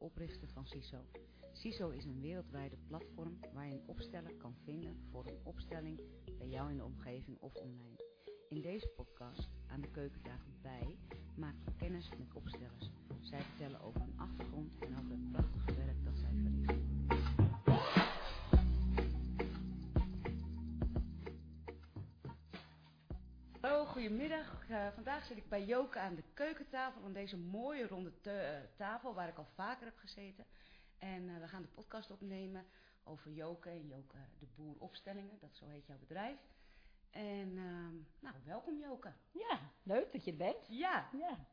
oprichter van CISO. CISO is een wereldwijde platform waar je een opsteller kan vinden voor een opstelling bij jou in de omgeving of online. In deze podcast, aan de keukentafel bij, maken we kennis met opstellers. Zij vertellen over hun achtergrond en over het prachtige werk dat zij verrichten. Hallo, goedemiddag. Uh, vandaag zit ik bij Joke aan de keukentafel aan deze mooie ronde uh, tafel waar ik al vaker heb gezeten. En uh, we gaan de podcast opnemen over Joke en Joke de Boer Opstellingen, dat zo heet jouw bedrijf. En ehm, nou, welkom Joke. Ja, leuk dat je er bent. Ja. ja.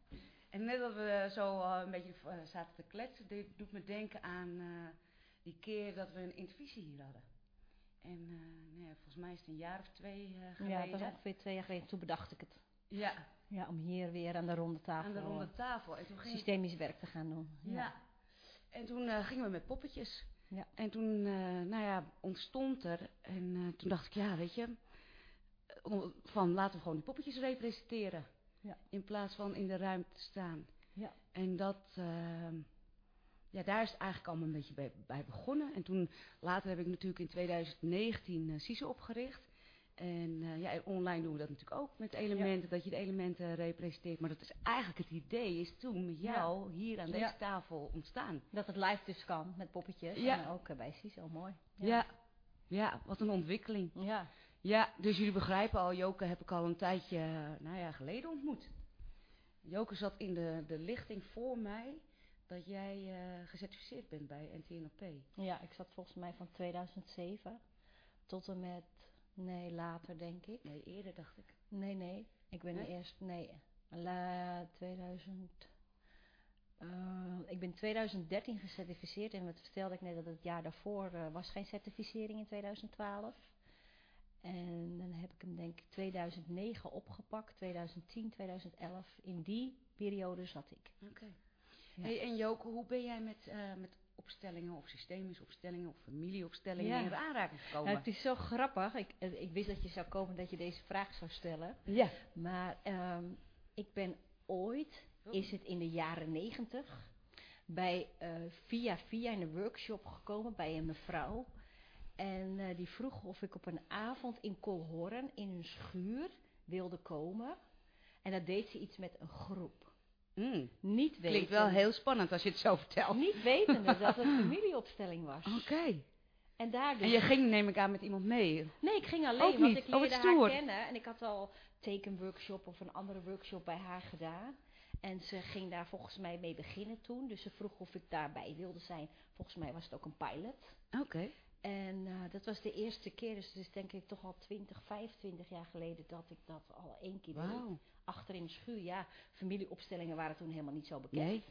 En net dat we zo een beetje zaten te kletsen, dit doet me denken aan die keer dat we een intervisie hier hadden. En uh, nee, volgens mij is het een jaar of twee uh, geleden. Ja, het was ongeveer twee jaar geleden. Toen bedacht ik het. Ja. Ja, om hier weer aan de ronde tafel, aan de ronde tafel. En toen ging systemisch werk te gaan doen. Ja. ja. En toen uh, gingen we met poppetjes. Ja. En toen, nou ja, ontstond er. En toen dacht ik, ja, weet je, van laten we gewoon die poppetjes representeren. Ja. In plaats van in de ruimte staan. Ja. En dat ja, daar is het eigenlijk allemaal een beetje bij, bij, begonnen. En toen, later heb ik natuurlijk in 2019 uh, CISO opgericht. En uh, ja, online doen we dat natuurlijk ook met elementen, ja. dat je de elementen representeert. Maar dat is eigenlijk het idee, is toen met jou ja. hier aan deze ja. tafel ontstaan. Dat het live dus kan, met poppetjes. Ja. En ook uh, bij CISO, mooi. Ja. ja, wat een ontwikkeling. Ja. Ja, dus jullie begrijpen al, Joke heb ik al een tijdje, nou ja, geleden ontmoet. Joke zat in de, de lichting voor mij dat jij uh, gecertificeerd bent bij NTNOP. Ja, ik zat volgens mij van 2007 tot en met, nee, later denk ik. Nee, eerder dacht ik. Nee, nee, ik ben nee? eerst, nee, la, 2000, uh, ik ben 2013 gecertificeerd en wat vertelde ik net dat het jaar daarvoor uh, was geen certificering in 2012. En dan heb ik hem denk ik 2009 opgepakt, 2010, 2011. In die periode zat ik. Oké. Okay. Hey, en Joke, hoe ben jij met, uh, met opstellingen of systemische opstellingen of familieopstellingen ja. in aanraking gekomen? Ja, het is zo grappig. Ik, ik wist dat je zou komen dat je deze vraag zou stellen. Ja. Maar um, ik ben ooit, oh. is het in de jaren negentig, bij uh, via via in een workshop gekomen bij een mevrouw. En uh, die vroeg of ik op een avond in Kolhoorn in een schuur wilde komen. En dat deed ze iets met een groep. Mm. Niet weten. Klinkt wel heel spannend als je het zo vertelt. Niet wetende dat het een familieopstelling was. Oké. Okay. En, daar dus en je ging, neem ik aan, met iemand mee? Nee, ik ging alleen, Ook want niet. ik leerde oh, haar kennen. En ik had al tekenworkshop of een andere workshop bij haar gedaan. En ze ging daar volgens mij mee beginnen toen. Dus ze vroeg of ik daarbij wilde zijn. Volgens mij was het ook een pilot. Oké. Okay. En uh, dat was de eerste keer, dus het is denk ik toch al 20, 25 jaar geleden dat ik dat al één keer wow. deed. Achter in de schuur, ja. Familieopstellingen waren toen helemaal niet zo bekend. Nee.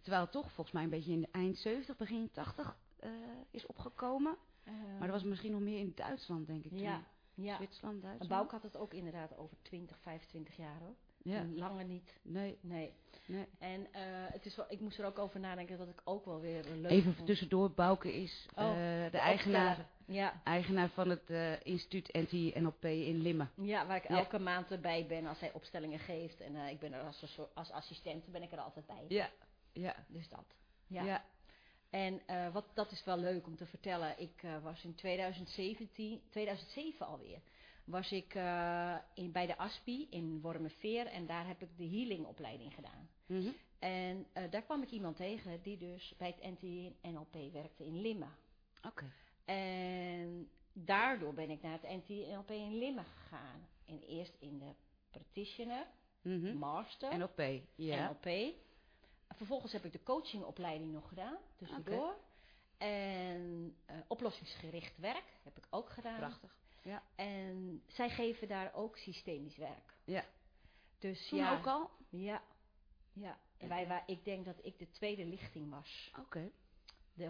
Terwijl het toch volgens mij een beetje in de eind 70, begin 80 uh, is opgekomen. Uh, maar dat was misschien nog meer in Duitsland, denk ik. Ja. ja. Zwitserland, Duitsland. Bouwk had het ook inderdaad over 20, 25 jaar hoor. Ja. Langer niet. Nee. Nee. nee. En uh, het is wel, ik moest er ook over nadenken dat ik ook wel weer leuk Even vond. tussendoor, Bouke is uh, oh, de, de eigenaar, ja. eigenaar van het uh, instituut NT-NLP in Limmen. Ja, waar ik ja. elke maand erbij ben als hij opstellingen geeft. En ik ben er als, als assistent ben ik er altijd bij. Ja, ja. Dus dat. Ja. ja. En wat, dat is wel leuk om te vertellen. Ik was in 2017, 2007 alweer, was ik uh, in, bij de ASPI in Wormerveer en daar heb ik de healingopleiding gedaan. Mm -hmm. En daar kwam ik iemand tegen die dus bij het NT-NLP werkte in Limmen. Oké. Okay. En daardoor ben ik naar het NT-NLP in Limmen gegaan. En eerst in de practitioner, mm -hmm. master, NLP, ja. NLP. Vervolgens heb ik de coachingopleiding nog gedaan, tussendoor. Okay. En uh, oplossingsgericht werk heb ik ook gedaan. Prachtig. Ja. En zij geven daar ook systemisch werk. Ja. Dus Toen ja. ook al? Ja. Ja. En wij, waar, ik denk dat ik de tweede lichting was. Oké. Okay.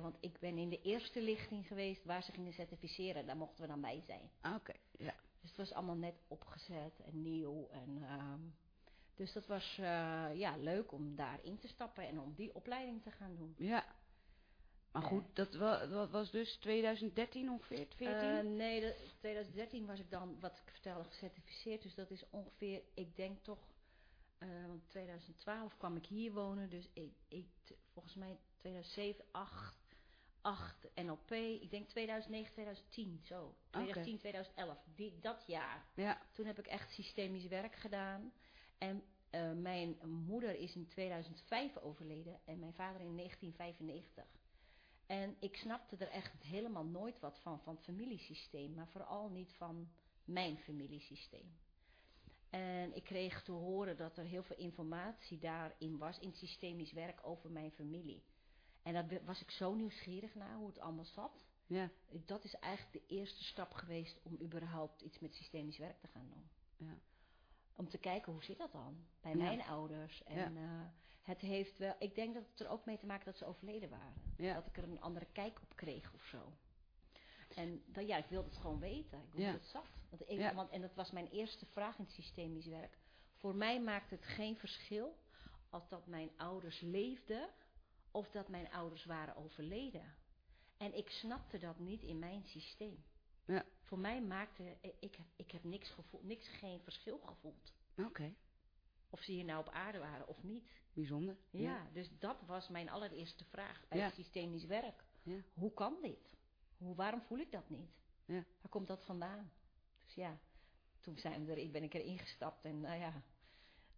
Want ik ben in de eerste lichting geweest waar ze gingen certificeren. Daar mochten we dan bij zijn. Oké, okay. ja. Dus het was allemaal net opgezet en nieuw. En, um, dus dat was uh, ja, leuk om daarin te stappen en om die opleiding te gaan doen. Ja. Maar goed, dat, wa dat was dus 2013 ongeveer, 14? Uh, nee, de, 2013 was ik dan, wat ik vertelde, gecertificeerd. Dus dat is ongeveer, ik denk toch, uh, want 2012 kwam ik hier wonen. Dus ik, ik, volgens mij 2007, 8, 8 NLP. Ik denk 2009, 2010, zo. 2010, 2011, die, dat jaar. Ja. Toen heb ik echt systemisch werk gedaan. En eh, mijn moeder is in 2005 overleden en mijn vader in 1995. En ik snapte er echt helemaal nooit wat van, van het familiesysteem, maar vooral niet van mijn familiesysteem. En ik kreeg te horen dat er heel veel informatie daarin was, in systemisch werk over mijn familie. En daar was ik zo nieuwsgierig naar hoe het allemaal zat. Ja. Dat is eigenlijk de eerste stap geweest om überhaupt iets met systemisch werk te gaan doen. Ja. Om te kijken hoe zit dat dan bij Ja. mijn ouders. En Ja. eh, het heeft wel, ik denk dat het er ook mee te maken dat ze overleden waren. Ja. Dat ik er een andere kijk op kreeg of zo. En dat, ja, ik wilde het gewoon weten. Ik wilde Ja. het zat. Want ik, Ja. want, en dat was mijn eerste vraag in het systemisch werk. Voor mij maakt het geen verschil als dat mijn ouders leefden of dat mijn ouders waren overleden. En ik snapte dat niet in mijn systeem. Ja. Voor mij maakte ik, ik heb niks gevoeld, niks geen verschil gevoeld. Oké. Of ze hier nou op aarde waren of niet. Bijzonder. Ja, dus dat was mijn allereerste vraag bij Ja. het systemisch werk. Ja. Hoe kan dit? Hoe, waarom voel ik dat niet? Ja. Waar komt dat vandaan? Dus ja, toen zijn we er, ben ik erin gestapt en nou ja.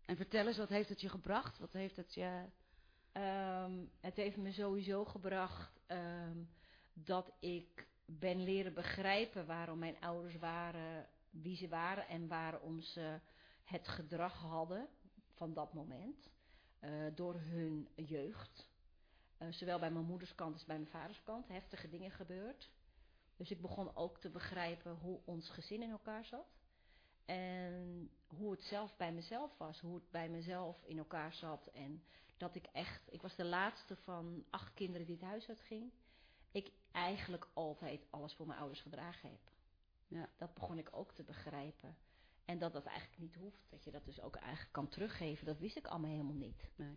En vertel eens, wat heeft het je gebracht? Wat heeft het je... Ehm, het heeft me sowieso gebracht ehm, dat ik ben leren begrijpen waarom mijn ouders waren wie ze waren en waarom ze het gedrag hadden van dat moment. eh, door hun jeugd. Eh, zowel bij mijn moeders kant als bij mijn vaders kant. Heftige dingen gebeurd. Dus ik begon ook te begrijpen hoe ons gezin in elkaar zat. En hoe het zelf bij mezelf was. Hoe het bij mezelf in elkaar zat. En dat ik echt, ik was de laatste van acht kinderen die het huis uitging. Ik eigenlijk altijd alles voor mijn ouders gedragen heb. Ja. Dat begon ik ook te begrijpen. En dat dat eigenlijk niet hoeft. Dat je dat dus ook eigenlijk kan teruggeven. Dat wist ik allemaal helemaal niet. Nee.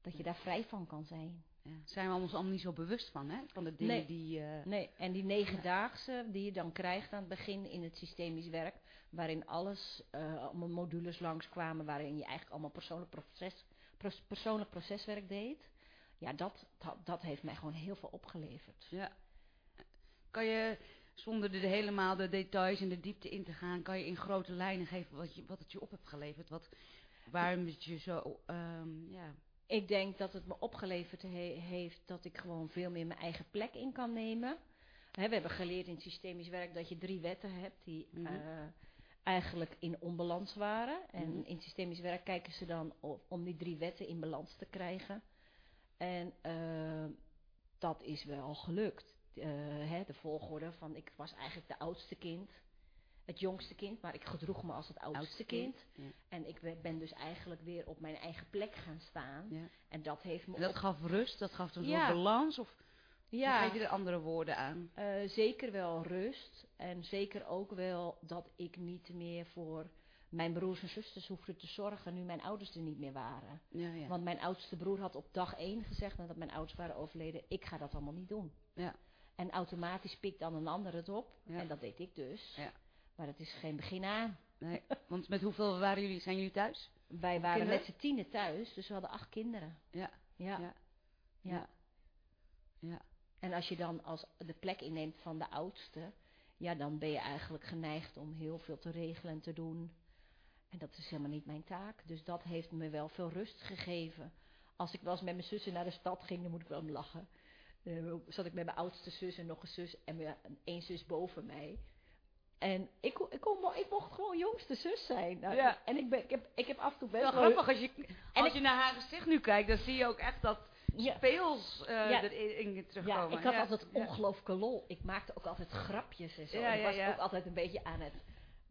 Dat je daar vrij van kan zijn. Ja. Zijn we ons allemaal niet zo bewust van, hè? Van de dingen Nee. die... eh, Nee, en die negendaagse die je dan krijgt aan het begin in het systemisch werk, waarin alles, eh, allemaal modules langskwamen, waarin je eigenlijk allemaal persoonlijk, proces, persoonlijk proceswerk deed. Ja, dat, dat, dat heeft mij gewoon heel veel opgeleverd. Ja. Kan je, zonder er helemaal de details en de diepte in te gaan, kan je in grote lijnen geven wat, je, wat het je op hebt geleverd? Wat, waarom het je zo, ehm, ja, Ik denk dat het me opgeleverd he- heeft dat ik gewoon veel meer mijn eigen plek in kan nemen. We hebben geleerd in systemisch werk dat je drie wetten hebt die Mhm. eh, eigenlijk in onbalans waren. En Mhm. in systemisch werk kijken ze dan o- om die drie wetten in balans te krijgen. En eh, dat is wel gelukt. Eh, hè, de volgorde van ik was eigenlijk de oudste kind. Het jongste kind, maar ik gedroeg me als het oudste, Oudste kind. kind, ja. En ik ben dus eigenlijk weer op mijn eigen plek gaan staan. ja. En dat heeft me dat op- gaf rust, dat gaf een Ja. balans? Of ja, geef je er andere woorden aan? eh, zeker wel rust. En zeker ook wel dat ik niet meer voor mijn broers en zusters hoefde te zorgen nu mijn ouders er niet meer waren. Ja, ja. Want mijn oudste broer had op dag één gezegd nadat mijn ouders waren overleden, ik ga dat allemaal niet doen. Ja. En automatisch pikt dan een ander het op. Ja. En dat deed ik dus. Ja. Maar het is geen begin aan. Nee. Want met hoeveel waren jullie, zijn jullie thuis? Wij waren Kinderen? met z'n tienen thuis, dus we hadden acht kinderen. Ja. Ja. Ja. ja. Ja. Ja. En als je dan als de plek inneemt van de oudste, ja, dan ben je eigenlijk geneigd om heel veel te regelen en te doen. En dat is helemaal niet mijn taak. Dus dat heeft me wel veel rust gegeven. Als ik wel eens met mijn zussen naar de stad ging, dan moet ik wel om lachen. Eh, zat ik met mijn oudste zus en nog een zus en mijn- één zus boven mij. En ik, ik, kon, ik mocht gewoon jongste zus zijn. Nou, Ja. En ik, ben, ik, heb, ik heb af en toe best Wel grappig, als je, als ik- je naar haar gezicht nu kijkt, dan zie je ook echt dat Ja. speels eh Ja. erin Ja, terugkomen. ik had Ja. altijd Ja. ongelooflijke lol. Ik maakte ook altijd grapjes en zo. Ja, ik ja, was ja. ook altijd een beetje aan het,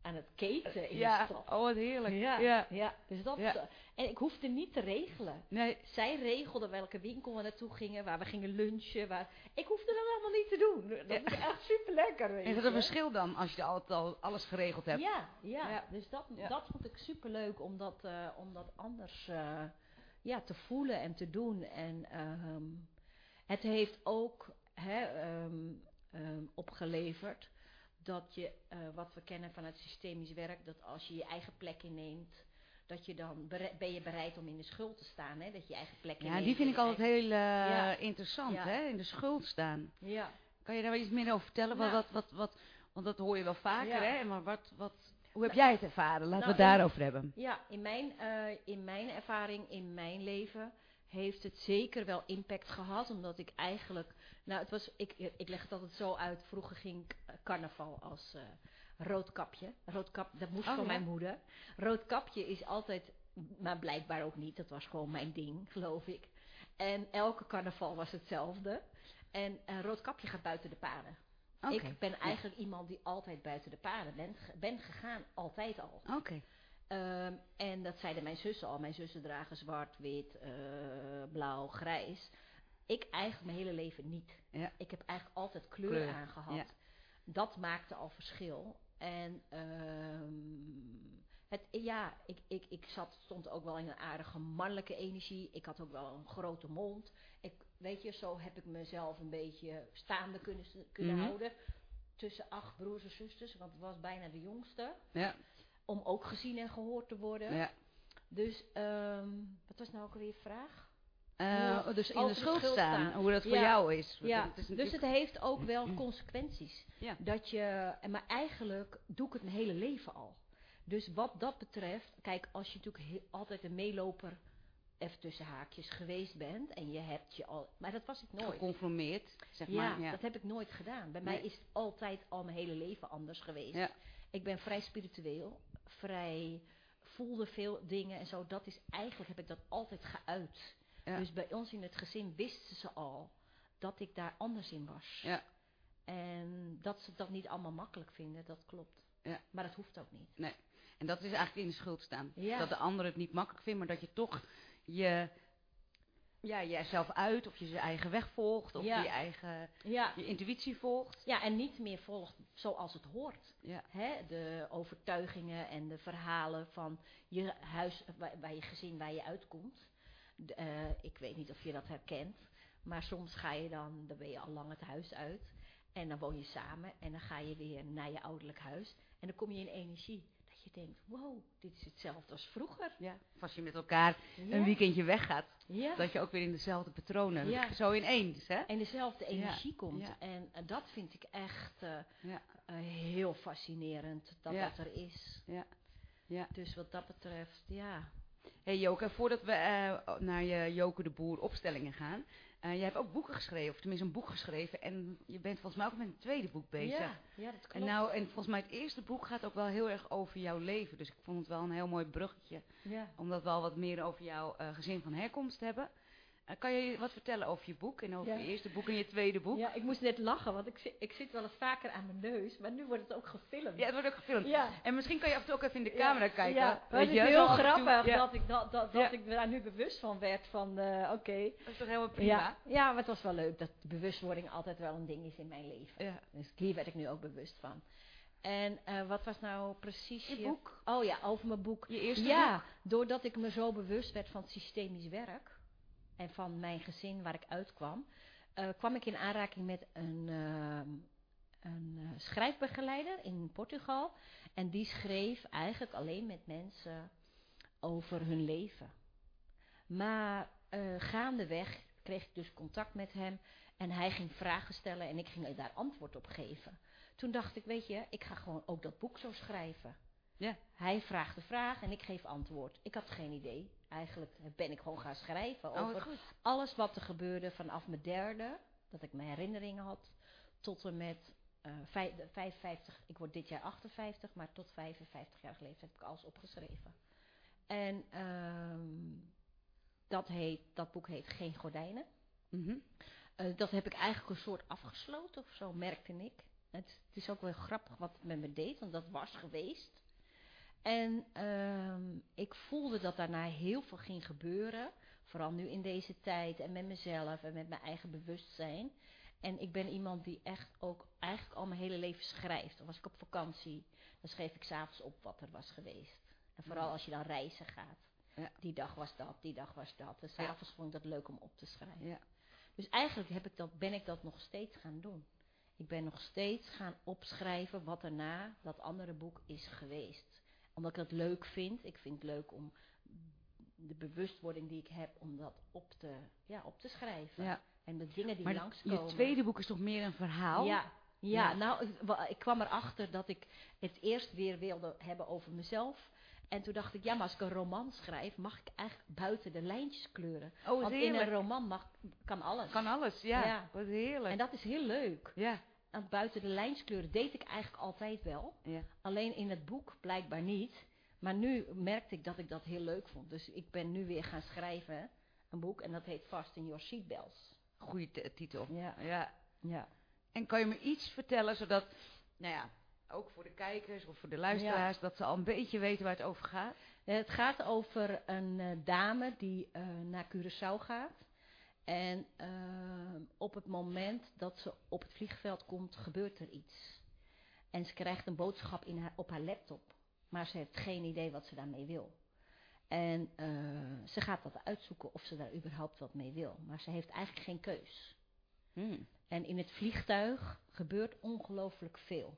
aan het keten in Ja, de stad. oh wat heerlijk. Ja, Ja. ja. dus dat, Ja. En ik hoefde niet te regelen. Nee, Zij regelde welke winkel we naartoe gingen, waar we gingen lunchen. Waar... Ik hoefde dat allemaal niet te doen. Dat is echt super lekker. is dat een verschil dan als je altijd al alles geregeld hebt? Ja, ja. Ja. dus dat, dat vond ik super leuk om dat, eh, om dat anders eh, ja, te voelen en te doen. En ehm, het heeft ook hè, ehm, ehm, opgeleverd dat je, eh, wat we kennen vanuit systemisch werk, dat als je je eigen plek inneemt, dat je dan ben je bereid om in de schuld te staan, hè? Dat je je eigen plek Ja, inneemt die vind ik altijd heel eh, Ja. interessant, Ja. hè? In de schuld staan. Ja. Kan je daar wel iets meer over vertellen? Nou. Wat, wat, wat, want dat hoor je wel vaker, Ja. hè? Maar wat, wat, hoe heb jij het ervaren? Laten Nou, we het in- daarover hebben. Ja, in mijn, eh, in mijn ervaring, in mijn leven, heeft het zeker wel impact gehad. Omdat ik eigenlijk, nou het was, ik, ik leg het altijd zo uit, vroeger ging ik eh, carnaval als eh roodkapje. Roodkap, dat moest Oh, van ja. mijn moeder. Roodkapje is altijd, maar blijkbaar ook niet, dat was gewoon mijn ding, geloof ik. En elke carnaval was hetzelfde. En eh, roodkapje gaat buiten de paden. Ik ben eigenlijk iemand die altijd buiten de paden ben, ben gegaan, altijd al. Oké. Ehm, en dat zeiden mijn zussen al. Mijn zussen dragen zwart, wit, eh, blauw, grijs. Ik eigenlijk mijn hele leven niet. Ja. Ik heb eigenlijk altijd kleur, Kleur, aangehad. ja. Dat maakte al verschil. En ehm, het, ja, ik, ik, ik zat, stond ook wel in een aardige mannelijke energie. Ik had ook wel een grote mond. Ik, weet je, zo heb ik mezelf een beetje staande kunnen, kunnen Mhm. houden. Tussen acht broers en zusters, want ik was bijna de jongste Ja. Om ook gezien en gehoord te worden. ja. Dus, ehm, wat was nou ook alweer je vraag? Eh, Ja. dus in de schuld staan, staan. hoe dat voor Ja. jou is. Ja, het is dus het heeft ook wel consequenties. Ja. Dat je, maar eigenlijk doe ik het mijn hele leven al. Dus wat dat betreft, kijk, als je natuurlijk altijd een meeloper, even tussen haakjes, geweest bent en je hebt je al, maar dat was ik nooit. geconformeerd, zeg Ja, maar. Ja. dat heb ik nooit gedaan. Bij mij is het altijd al mijn hele leven anders geweest. Ja. Ik ben vrij spiritueel, vrij voelde veel dingen en zo. Dat is eigenlijk heb ik dat altijd geuit. Ja. Dus bij ons in het gezin wisten ze al dat ik daar anders in was. Ja. En dat ze dat niet allemaal makkelijk vinden, dat klopt. Ja. Maar dat hoeft ook niet. Nee. En dat is eigenlijk in de schuld staan. Ja. Dat de ander het niet makkelijk vindt, maar dat je toch je, ja, jezelf uit, of je je eigen weg volgt, of Ja. je eigen Ja. je intuïtie volgt. ja, en niet meer volgt zoals het hoort. Ja. Hè? De overtuigingen en de verhalen van je huis, waar, waar je gezin, waar je uitkomt. De, eh, ik weet niet of je dat herkent, maar soms ga je dan, dan ben je al lang het huis uit. En dan woon je samen en dan ga je weer naar je ouderlijk huis. En dan kom je in energie. Dat je denkt, wow, dit is hetzelfde als vroeger. Ja. Of als je met elkaar Ja. een weekendje weggaat, Ja. dat je ook weer in dezelfde patronen, Ja. zo ineens, hè? En dezelfde Ja, energie komt. ja. En eh, dat vind ik echt eh, eh, heel fascinerend dat dat er is. Ja. Ja. Dus wat dat betreft, ja. Hey Joke, voordat we naar je Joke de Boer opstellingen gaan. Eh je hebt ook boeken geschreven, of tenminste een boek geschreven. En je bent volgens mij ook met een tweede boek bezig. Ja, ja, dat klopt. En, nou, en volgens mij het eerste boek gaat ook wel heel erg over jouw leven. Dus ik vond het wel een heel mooi bruggetje. ja. Om dat wel wat meer over jouw eh, gezin van herkomst hebben. Eh, kan je wat vertellen over je boek? En over Ja. je eerste boek en je tweede boek? ja, ik moest net lachen, want ik zit, ik zit wel eens vaker aan mijn neus, maar nu wordt het ook gefilmd. Ja, het wordt ook gefilmd. Ja. En misschien kan je af en toe ook even in de camera kijken. Ja, Weet het is heel toe. grappig dat, ik, dat, dat, dat ik daar nu bewust van werd van, eh, oké. Dat is toch helemaal prima? Ja, ja, maar het was wel leuk dat bewustwording altijd wel een ding is in mijn leven. Ja. Dus hier werd ik nu ook bewust van. En eh, wat was nou precies Je boek. Oh ja, over mijn boek. Je eerste ja, boek. doordat ik me zo bewust werd van systemisch werk en van mijn gezin waar ik uitkwam, eh, kwam ik in aanraking met een, ehm, een eh, schrijfbegeleider in Portugal. En die schreef eigenlijk alleen met mensen over hun leven. Maar eh, gaandeweg kreeg ik dus contact met hem en hij ging vragen stellen en ik ging daar antwoord op geven. Toen dacht ik, weet je, ik ga gewoon ook dat boek zo schrijven. Ja. Hij vraagt de vraag en ik geef antwoord. Ik had geen idee. Eigenlijk ben ik gewoon gaan schrijven Oh, over alles wat er gebeurde vanaf mijn derde, dat ik mijn herinneringen had, tot en met eh, vij- de 55, ik word dit jaar 58, maar tot 55 jaar leeftijd heb ik alles opgeschreven. En ehm, dat, heet, dat boek heet Geen Gordijnen. Mhm. Eh, dat heb ik eigenlijk een soort afgesloten of zo, merkte ik. Het, het is ook wel grappig wat het met me deed, want dat was geweest. En ehm, ik voelde dat daarna heel veel ging gebeuren. Vooral nu in deze tijd en met mezelf en met mijn eigen bewustzijn. En ik ben iemand die echt ook eigenlijk al mijn hele leven schrijft. Dan was ik op vakantie, dan schreef ik s'avonds op wat er was geweest. En vooral als je dan reizen gaat. Ja. Die dag was dat, die dag was dat. En s'avonds vond ik dat leuk om op te schrijven. Ja. Dus eigenlijk heb ik dat, ben ik dat nog steeds gaan doen. Ik ben nog steeds gaan opschrijven wat er na dat andere boek is geweest. Omdat ik het leuk vind. Ik vind het leuk om de bewustwording die ik heb, om dat op te, ja, op te schrijven. Ja. En de dingen die Maar langskomen. je tweede boek is toch meer een verhaal? Ja, ja, Ja. nou, ik, wa- ik kwam erachter dat ik het eerst weer wilde hebben over mezelf. En toen dacht ik, ja, maar als ik een roman schrijf, mag ik eigenlijk buiten de lijntjes kleuren. Oh, Want in heerlijk. een roman mag, kan alles. Kan alles, ja. Ja. Wat heerlijk. En dat is heel leuk. Ja. Want buiten de lijntjes kleuren deed ik eigenlijk altijd wel. ja. Alleen in het boek blijkbaar niet. Maar nu merkte ik dat ik dat heel leuk vond. Dus ik ben nu weer gaan schrijven, een boek. En dat heet Fast in Your Seatbelts. Goeie t- titel. Ja. ja. Ja. En kan je me iets vertellen, zodat, nou ja, ook voor de kijkers of voor de luisteraars, dat ze al een beetje weten waar het over gaat? Eh, Het gaat over een eh, dame die eh, naar Curaçao gaat. En eh, op het moment dat ze op het vliegveld komt, gebeurt er iets. En ze krijgt een boodschap in haar, op haar laptop. Maar ze heeft geen idee wat ze daarmee wil. En eh, ze gaat dat uitzoeken of ze daar überhaupt wat mee wil. Maar ze heeft eigenlijk geen keus. Hmm. En in het vliegtuig gebeurt ongelooflijk veel.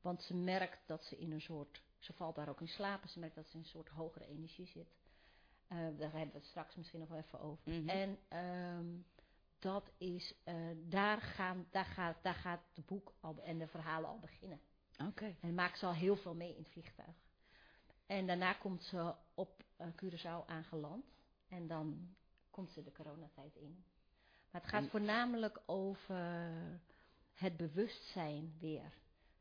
Want ze merkt dat ze in een soort, ze valt daar ook in slaap, ze merkt dat ze in een soort hogere energie zit. Eh, daar hebben we het straks misschien nog wel even over. Mhm. En ehm, dat is, eh, daar, gaan, daar, gaat, daar gaat het boek al, en de verhalen al beginnen. Oké. En maakt ze al heel veel mee in het vliegtuig. En daarna komt ze op eh, Curaçao aangeland. En dan komt ze de coronatijd in. Maar het gaat En- voornamelijk over het bewustzijn weer.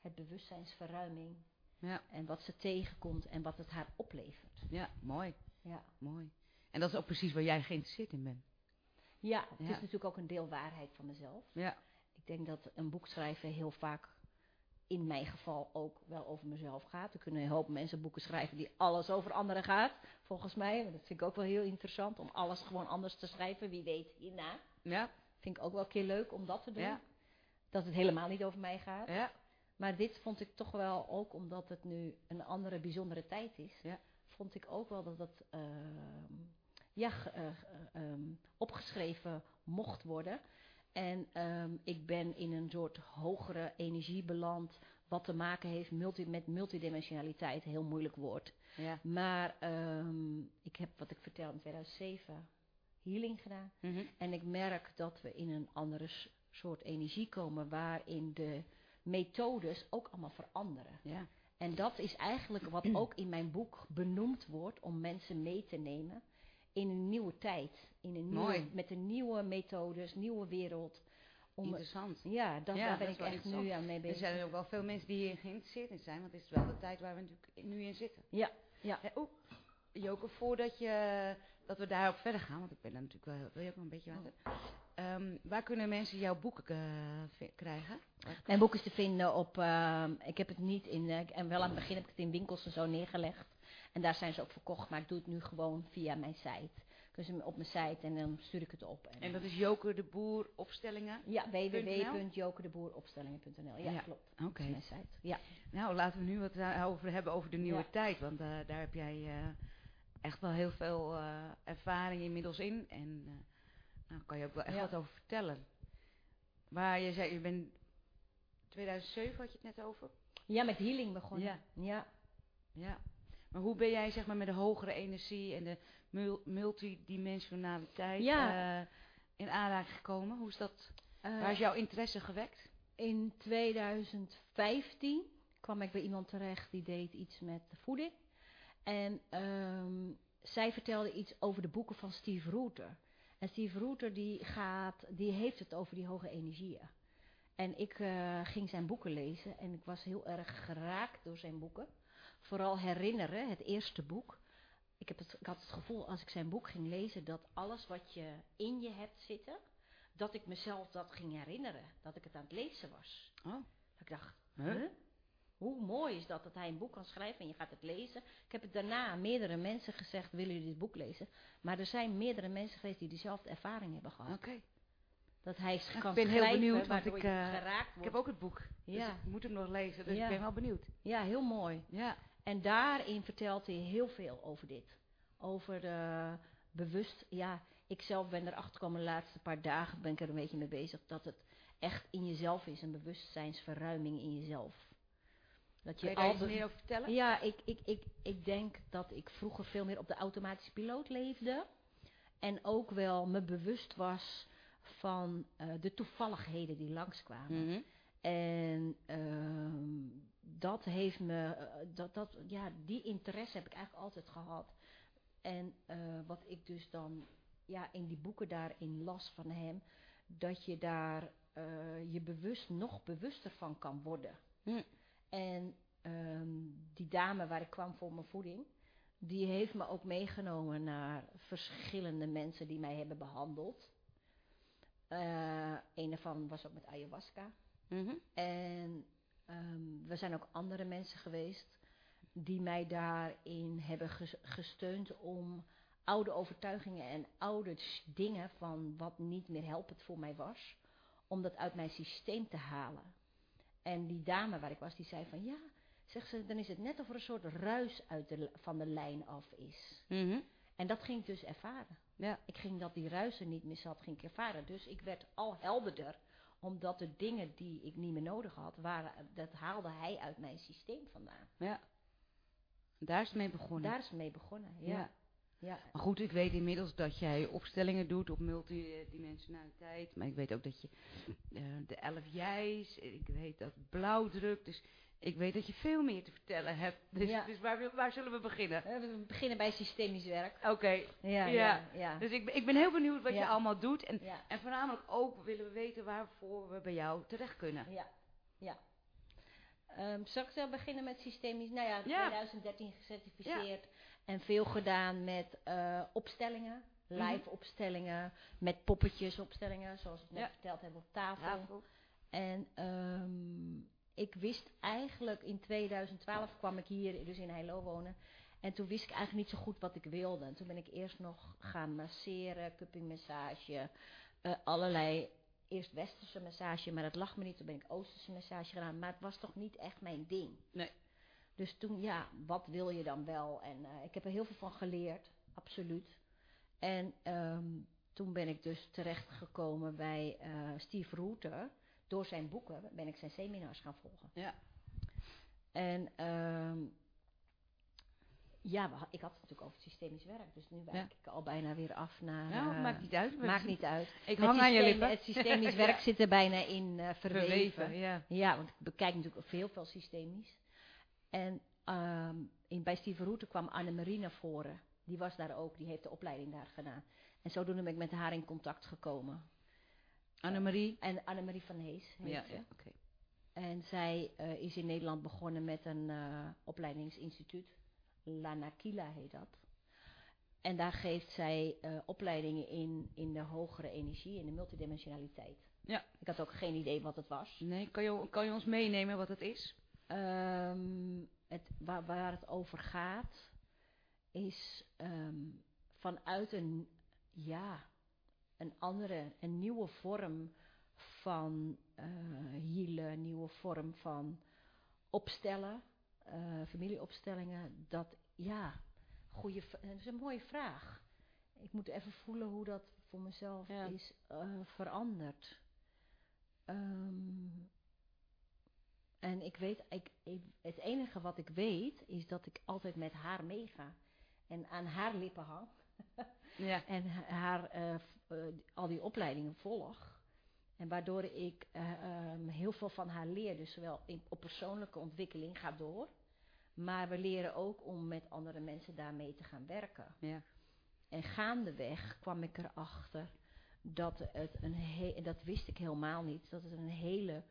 Het bewustzijnsverruiming. Ja. En wat ze tegenkomt en wat het haar oplevert. ja, mooi, Ja, mooi. En dat is ook precies waar jij geïnteresseerd in bent. ja het Ja. is natuurlijk ook een deel waarheid van mezelf. Ja. Ik denk dat een boek schrijven heel vaak in mijn geval ook wel over mezelf gaat. Er kunnen een hoop mensen boeken schrijven die alles over anderen gaat, volgens mij. Dat vind ik ook wel heel interessant om alles gewoon anders te schrijven. Wie weet hierna. Ja. Vind ik ook wel een keer leuk om dat te doen. Ja. Dat het helemaal niet over mij gaat. Ja. Maar dit vond ik toch wel ook, omdat het nu een andere bijzondere tijd is, Ja. Vond ik ook wel dat het ehm, ja, eh, eh, ehm, opgeschreven mocht worden. En ehm, ik ben in een soort hogere energie beland, wat te maken heeft multi, met multidimensionaliteit, heel moeilijk woord. Ja. Maar ik heb, wat ik vertel, in 2007 healing gedaan. Mhm. En ik merk dat we in een andere soort energie komen, waarin de methodes ook allemaal veranderen. Ja. En dat is eigenlijk wat ook in mijn boek benoemd wordt om mensen mee te nemen in een nieuwe tijd. In een nieuwe, Mooi. met een nieuwe methodes, nieuwe wereld. Om, Interessant. ja, dat, Ja, daar ben ik echt nu aan mee Er bezig. zijn ook wel veel mensen die hier geïnteresseerd in zijn, want het is wel de tijd waar we natuurlijk nu in zitten. Ja, ja. Hè, Oeh, Joke, voordat je, dat we daarop verder gaan, want ik ben daar natuurlijk wel, wil je ook nog een beetje water? Ehm, waar kunnen mensen jouw boeken eh, krijgen? Mijn boek is te vinden op, ehm, ik heb het niet in, eh, en wel aan het begin heb ik het in winkels en zo neergelegd. En daar zijn ze ook verkocht, maar ik doe het nu gewoon via mijn site. Dus op mijn site en dan stuur ik het op. En dat is Joke de Boer opstellingen? Ja, www.jokerdeboeropstellingen.nl. Ja, Ja. klopt. Oké. Mijn site. Ja. Nou, laten we nu wat eh, over hebben over de nieuwe Ja. tijd. Want daar heb jij echt wel heel veel ervaring inmiddels in. En eh nou kan je ook wel echt Ja. wat over vertellen. Waar je zei, je bent 2007 had je het net over. ja, met healing begonnen. Ja. ja. Ja. Maar hoe ben jij zeg maar met de hogere energie en de mul- multidimensionaliteit Ja. eh, in aanraking gekomen? Hoe is dat? Eh, waar is jouw interesse gewekt? in 2015 kwam ik bij iemand terecht die deed iets met voeding. En ehm, zij vertelde iets over de boeken van Steve Rooter. En Steve Rooter die gaat, die heeft het over die hoge energieën. En ik eh, ging zijn boeken lezen en ik was heel erg geraakt door zijn boeken. Vooral herinneren, het eerste boek. Ik, heb het, ik had het gevoel als ik zijn boek ging lezen dat alles wat je in je hebt zitten, dat ik mezelf dat ging herinneren. Dat ik het aan het lezen was. Oh. Dat ik dacht, Huh? Hoe mooi is dat dat hij een boek kan schrijven en je gaat het lezen. Ik heb het daarna aan meerdere mensen gezegd, willen jullie dit boek lezen? Maar er zijn meerdere mensen geweest die diezelfde ervaring hebben gehad. Oké. Dat hij s- ik ben heel benieuwd, want waardoor ik, eh, geraakt Ik heb ook het boek. Dus Ja. ik moet hem nog lezen, dus Ja. ik ben wel benieuwd. Ja, heel mooi. Ja. En daarin vertelt hij heel veel over dit. Over de bewust, ja, ik zelf ben erachter gekomen de laatste paar dagen, ben ik er een beetje mee bezig, dat het echt in jezelf is, een bewustzijnsverruiming in jezelf. Dat je daar al iets de- meer over vertellen? Ja, ik, ik, ik, ik denk dat ik vroeger veel meer op de automatische piloot leefde. En ook wel me bewust was van eh, de toevalligheden die langskwamen. Mhm. En ehm, dat heeft me, eh, dat, dat, ja, die interesse heb ik eigenlijk altijd gehad. En eh, wat ik dus dan ja, in die boeken daarin las van hem, dat je daar je bewust nog bewuster van kan worden. Hm. En ehm, die dame waar ik kwam voor mijn voeding, die heeft me ook meegenomen naar verschillende mensen die mij hebben behandeld. Eh een daarvan was ook met ayahuasca. Mhm. En ehm, er zijn ook andere mensen geweest die mij daarin hebben ges- gesteund om oude overtuigingen en oude dingen van wat niet meer helpend voor mij was, om dat uit mijn systeem te halen. En die dame waar ik was, die zei van ja, zegt ze, dan is het net of er een soort ruis uit de, van de lijn af is. Mhm. En dat ging ik dus ervaren. Ja. Ik ging dat die ruis er niet meer zat, ging ik ervaren. Dus ik werd al helderder, omdat de dingen die ik niet meer nodig had, waren, dat haalde hij uit mijn systeem vandaan. ja. Daar is het mee begonnen. Daar is het mee begonnen. Ja. Ja. Ja. Maar goed, ik weet inmiddels dat jij opstellingen doet op multidimensionaliteit. Maar ik weet ook dat je eh, de elf jij's, ik weet dat blauwdruk. Dus ik weet dat je veel meer te vertellen hebt. Dus, Ja. dus waar, waar zullen we beginnen? Eh, We beginnen bij systemisch werk. Oké, Ja, Ja. ja, ja. dus ik, ben- ik ben heel benieuwd wat je allemaal doet. En, en voornamelijk ook willen we weten waarvoor we bij jou terecht kunnen. Ja, ja. Ehm, zal ik zo beginnen met systemisch? Nou ja, Ja. 2013 gecertificeerd. En veel gedaan met eh, opstellingen. Mhm. Live opstellingen. Met poppetjes opstellingen. Zoals het net Ja. verteld hebben op tafel. Tafel. En ehm, ik wist eigenlijk in 2012 kwam ik hier dus in Heilo wonen. En toen wist ik eigenlijk niet zo goed wat ik wilde. En toen ben ik eerst nog gaan masseren, cuppingmassage, eh allerlei. Eerst westerse massage, maar dat lag me niet. Toen ben ik oosterse massage gedaan. Maar het was toch niet echt mijn ding. Nee. Dus toen, ja, wat wil je dan wel? En eh, ik heb er heel veel van geleerd, absoluut. En ehm, toen ben ik dus terechtgekomen bij eh, Steve Rooter. Door zijn boeken ben ik zijn seminars gaan volgen. Ja. En ehm, ja, ik had het natuurlijk over systemisch werk. Dus nu wijk Ja. ik al bijna weer af naar... Nou, eh, maakt niet uit. maakt niet uit. Ik hang aan je lippen. Het systemisch Ja. werk zit er bijna in eh, verweven. Verweven, ja. Ja, want ik bekijk natuurlijk heel veel systemisch. En ehm, in, bij kwam Annemarie naar voren. Die was daar ook, die heeft de opleiding daar gedaan. En zodoende ben ik met haar in contact gekomen. Annemarie. En Annemarie van Hees heet Ja, ze. ja, oké. En zij eh, is in Nederland begonnen met een eh, opleidingsinstituut. Lanakila heet dat. En daar geeft zij eh, opleidingen in, in de hogere energie, in de multidimensionaliteit. Ja. Ik had ook geen idee wat het was. Nee, kan je, kan je ons meenemen wat het is? Ehm, het, waar, waar het over gaat, is ehm, vanuit een, ja, een andere, een nieuwe vorm van eh healen, een nieuwe vorm van opstellen, eh, familieopstellingen. Dat, ja, goede, dat is een mooie vraag. Ik moet even voelen hoe dat voor mezelf Ja. is eh, veranderd. Ehm, en ik weet, ik, ik, het enige wat ik weet is dat ik altijd met haar meega. En aan haar lippen hang. Ja. En ha- haar eh, eh, al die opleidingen volg. En waardoor ik eh, ehm, heel veel van haar leer. Dus zowel in, op persoonlijke ontwikkeling gaat door. Maar we leren ook om met andere mensen daarmee te gaan werken. Ja. En gaandeweg kwam ik erachter dat het een he- en dat wist ik helemaal niet, dat het een hele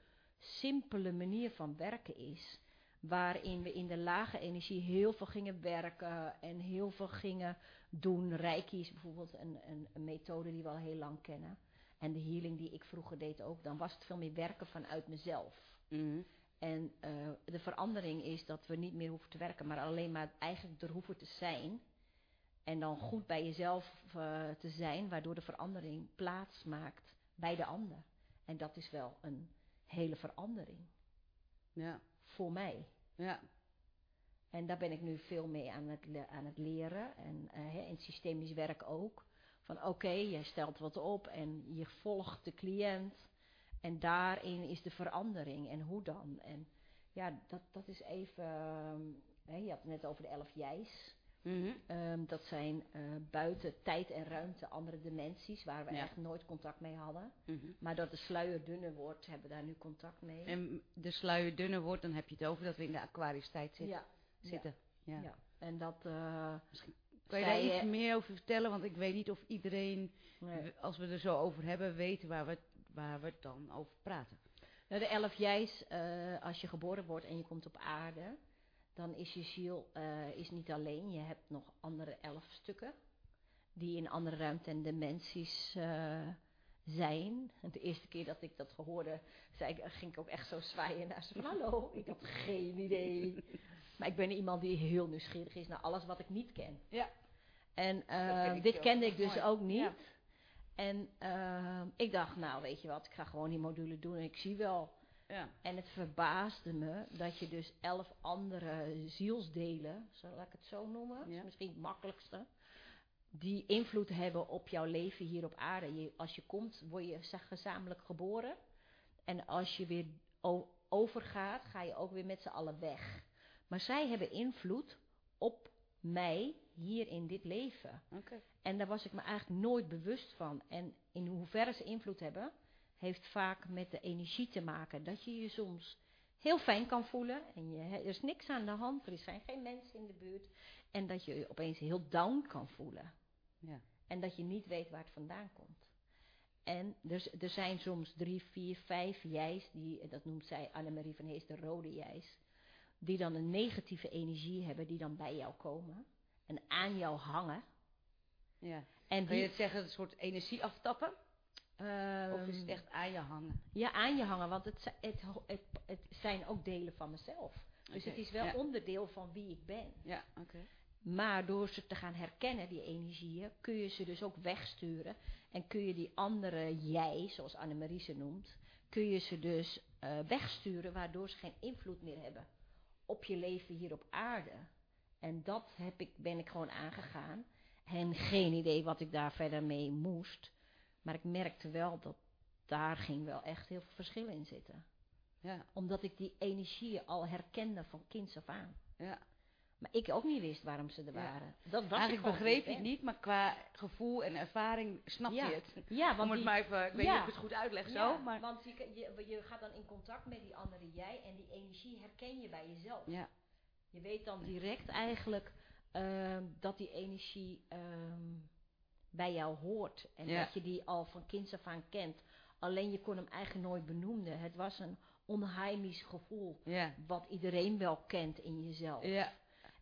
simpele manier van werken is. Waarin we in de lage energie heel veel gingen werken en heel veel gingen doen. Reiki is bijvoorbeeld een, een, een methode die we al heel lang kennen. En de healing die ik vroeger deed ook, dan was het veel meer werken vanuit mezelf. Mhm. En eh, de verandering is dat we niet meer hoeven te werken, maar alleen maar eigenlijk er hoeven te zijn. En dan goed bij jezelf eh, te zijn, waardoor de verandering plaats maakt bij de ander. En dat is wel een hele verandering Ja. voor mij. Ja. En daar ben ik nu veel mee aan het, aan het leren. En eh, in systemisch werk ook. Van oké, jij stelt wat op en je volgt de cliënt. En daarin is de verandering. En hoe dan? En Ja, dat, dat is even. hè, je had het net over de elf jij's. Mhm. Ehm, dat zijn eh, buiten tijd en ruimte andere dimensies waar we Ja. eigenlijk nooit contact mee hadden. Mhm. Maar doordat de sluier dunner wordt, hebben we daar nu contact mee. En de sluier dunner wordt, dan heb je het over dat we in de Aquarius tijd zitten. ja, zitten. Ja. ja. En dat. eh, Kan je daar iets eh, meer over vertellen? Want ik weet niet of iedereen, nee. als we er zo over hebben, weet waar we, waar we het dan over praten. Nou, de elf jij's, eh, als je geboren wordt en je komt op aarde, dan is je ziel eh, is niet alleen. Je hebt nog andere elf stukken die in andere ruimte en dimensies eh, zijn. En de eerste keer dat ik dat hoorde, zei ik, ging ik ook echt zo zwaaien naar ze van hallo, ik had geen idee. Maar ik ben iemand die heel nieuwsgierig is naar alles wat ik niet ken. Ja. En eh, dit kende ik dus Mooi. ook niet. Ja. En eh, ik dacht, nou weet je wat, ik ga gewoon die module doen en ik zie wel. Ja. En het verbaasde me dat je dus elf andere zielsdelen, zal ik het zo noemen, is misschien het makkelijkste, die invloed hebben op jouw leven hier op aarde. Je, als je komt, word je zeg, gezamenlijk geboren. En als je weer overgaat, ga je ook weer met z'n allen weg. Maar zij hebben invloed op mij hier in dit leven. Oké. En daar was ik me eigenlijk nooit bewust van. En in hoeverre ze invloed hebben, heeft vaak met de energie te maken. Dat je je soms heel fijn kan voelen en je, er is niks aan de hand, er zijn geen mensen in de buurt. En dat je je opeens heel down kan voelen. Ja. En dat je niet weet waar het vandaan komt. En er, z- er zijn soms drie, vier, vijf jij's, die, dat noemt zij Annemarie van Hees de rode jij's, die dan een negatieve energie hebben, die dan bij jou komen en aan jou hangen. ja. En Kun je het zeggen, een soort energie aftappen? Of is het Ehm, echt aan je hangen? Ja, aan je hangen, want het, het, het, het zijn ook delen van mezelf. Dus het is wel ja. onderdeel van wie ik ben. Ja, oké. Maar door ze te gaan herkennen, die energieën, kun je ze dus ook wegsturen. En kun je die andere jij, zoals Annemarie ze noemt, kun je ze dus eh, wegsturen, waardoor ze geen invloed meer hebben op je leven hier op aarde. En dat heb ik, ben ik gewoon aangegaan. En geen idee wat ik daar verder mee moest. Maar ik merkte wel dat daar ging wel echt heel veel verschil in zitten. Ja, Omdat ik die energieën al herkende van kinds af aan. ja. Maar ik ook niet wist waarom ze er Ja. waren. Dat was ik Eigenlijk gewoon begreep het niet, maar qua gevoel en ervaring snap Ja, je het. Ja, want Om het die- maar even, ik weet niet of ik het goed uitleg zo, maar... want je, je, je gaat dan in contact met die andere jij en die energie herken je bij jezelf. Ja, Je weet dan direct eigenlijk ehm, dat die energie ehm, bij jou hoort. En Ja. dat je die al van kinds af aan kent. Alleen je kon hem eigenlijk nooit benoemen. Het was een onheimisch gevoel. ja, Wat iedereen wel kent in jezelf. ja,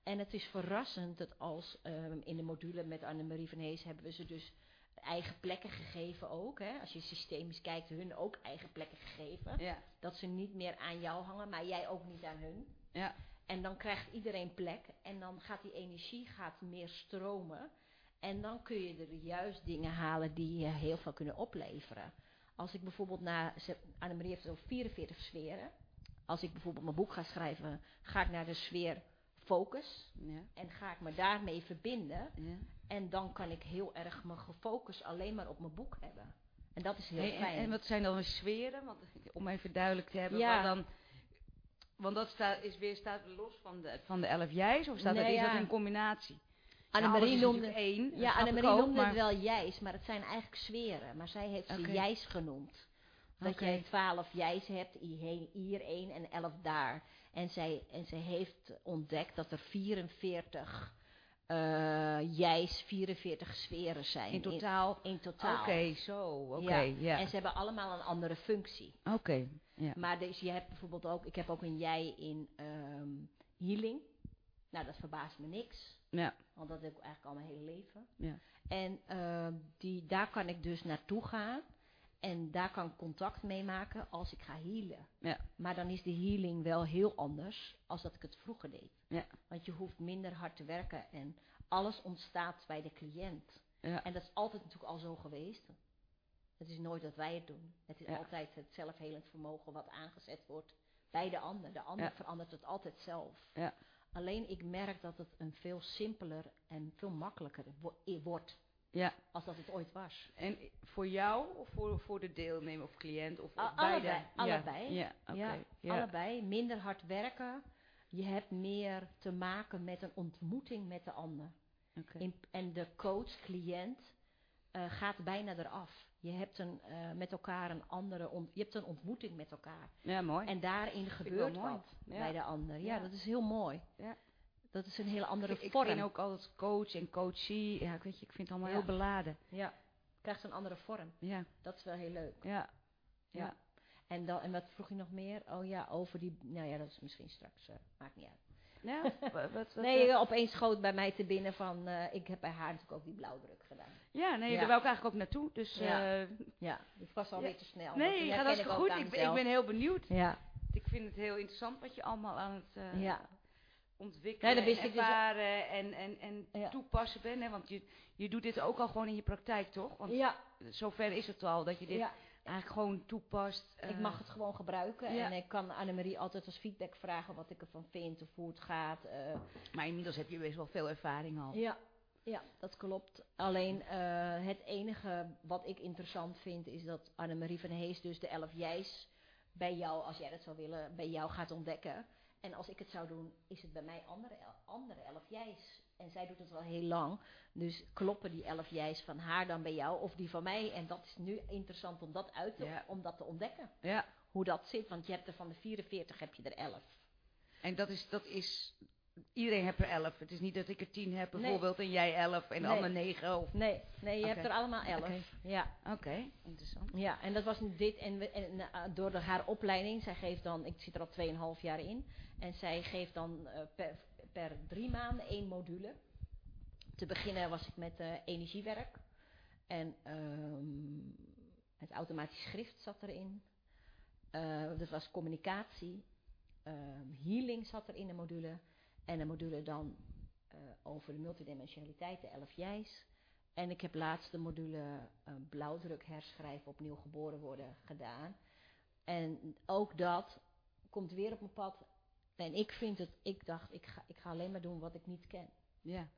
En het is verrassend dat als ehm, in de module met Annemarie van Hees hebben we ze dus eigen plekken gegeven ook. Hè? Als je systemisch kijkt, hun ook eigen plekken gegeven. ja, Dat ze niet meer aan jou hangen, maar jij ook niet aan hun. ja, En dan krijgt iedereen plek en dan gaat die energie gaat meer stromen. En dan kun je er juist dingen halen die je heel veel kunnen opleveren. Als ik bijvoorbeeld naar, ze- Annemarie heeft het over 44 sferen. Als ik bijvoorbeeld mijn boek ga schrijven, ga ik naar de sfeer focus. ja, En ga ik me daarmee verbinden. ja. En dan kan ik heel erg me gefocust alleen maar op mijn boek hebben. En dat is heel fijn. en wat zijn dan de sferen? Want, om even duidelijk te hebben, Ja. dan... Want dat staat, is weer, staat los van de, van de elf jij's, of staat dat, is dat in combinatie? Annemarie alles is noemde, één, ja, Annemarie ook, noemde maar- het wel jijs, maar het zijn eigenlijk sferen. Maar zij heeft ze Oké. jijs genoemd. Dat Oké. jij twaalf jijs hebt, hier één en elf daar. En zij, en zij heeft ontdekt dat er 44 eh jijs, 44 sferen zijn. In totaal? In, totaal. Oké, zo, oké, Ja. ja. En ze hebben allemaal een andere functie. Oké, ja. Maar dus je hebt bijvoorbeeld ook, ik heb ook een jij in ehm, healing. Nou, dat verbaast me niks. Ja, Want dat heb ik eigenlijk al mijn hele leven. ja. En ehm, die, daar kan ik dus naartoe gaan. En daar kan ik contact mee maken als ik ga healen. Ja. Maar dan is de healing wel heel anders als dat ik het vroeger deed. Ja. Want je hoeft minder hard te werken en alles ontstaat bij de cliënt. Ja. En dat is altijd natuurlijk al zo geweest. Het is nooit dat wij het doen. Het is Ja. altijd het zelfhelend vermogen wat aangezet wordt bij de ander. De ander verandert het altijd zelf. Ja. Alleen ik merk dat het een veel simpeler en veel makkelijker wo- wordt. Ja. Als dat het ooit was. En voor jou of voor, voor de deelnemer of cliënt? Of, beide? allebei, Ja. allebei. Ja. Ja. Allebei. Minder hard werken. Je hebt meer te maken met een ontmoeting met de ander. In- en de coach, cliënt, eh, gaat bijna eraf. Je hebt een, eh, met elkaar een andere ont- je hebt een ontmoeting met elkaar. Ja, mooi. En daarin gebeurt wat Ja. bij de ander. Ja, Ja. dat is heel mooi. Ja. Dat is een hele andere ik, ik vorm. vind ook altijd coach en coachie, ja, ik weet je, ik vind het allemaal heel beladen. Ja, krijgt een andere vorm. Ja, Dat is wel heel leuk. ja, ja. Ja. En, dan, en wat vroeg je nog meer? Oh ja, over die. Nou ja, dat is misschien straks. eh, maakt niet uit. Ja, wat, wat, wat, nee, eh, opeens schoot bij mij te binnen van. eh, ik heb bij haar natuurlijk ook die blauwdruk gedaan. ja, nee, Ja. daar wou ik eigenlijk ook naartoe. Dus Ja. eh, Ja, ik was alweer Ja. te snel. nee, dat herken hartstikke ook goed. Ik, ben- ik ben heel benieuwd. Ja, Ik vind het heel interessant wat je allemaal aan het ja, ontwikkelen, Ja, dat en dus- ervaren en, en, en Ja. toepassen bent. Hè? Want je, je doet dit ook al gewoon in je praktijk, toch? Want ja, zover is het al, dat je dit ja. Eigenlijk gewoon toepast. Ik eh, mag het gewoon gebruiken. ja. En ik kan Annemarie altijd als feedback vragen wat ik ervan vind of hoe het gaat. eh. Maar inmiddels heb je best wel veel ervaring al. Ja, ja, dat klopt. Alleen eh, het enige wat ik interessant vind is dat Annemarie van Hees dus de elf jij's bij jou, als jij dat zou willen, bij jou gaat ontdekken. En als ik het zou doen, is het bij mij andere, andere elf jij's. En zij doet het al heel lang. Dus kloppen die elf jij's van haar dan bij jou of die van mij? En dat is nu interessant om dat uit te, Ja. om dat te ontdekken. Ja. Hoe dat zit, want je hebt er van de 44 heb je er 11. En dat is, dat is, iedereen heeft er elf. Het is niet dat ik er tien heb Nee. bijvoorbeeld en jij elf en de Nee. ander negen. Of... Nee, nee je hebt er allemaal 11. Oké. Ja. Oké, interessant. Ja, en dat was dit. En, we- en eh, door de, haar opleiding, zij geeft dan, ik zit er al 2,5 jaar in. En zij geeft dan eh, per, per drie maanden één module. Te beginnen was ik met eh, energiewerk. En ehm, het automatisch schrift zat erin. Eh, dat was communicatie. Ehm, healing zat er in de module. En een module dan eh, over de multidimensionaliteit, de elf jij's. En ik heb laatst de module blauwdruk herschrijven, opnieuw geboren worden gedaan. En ook dat komt weer op mijn pad. En ik vind het, ik dacht, ik ga, ik ga alleen maar doen wat ik niet ken. Ja.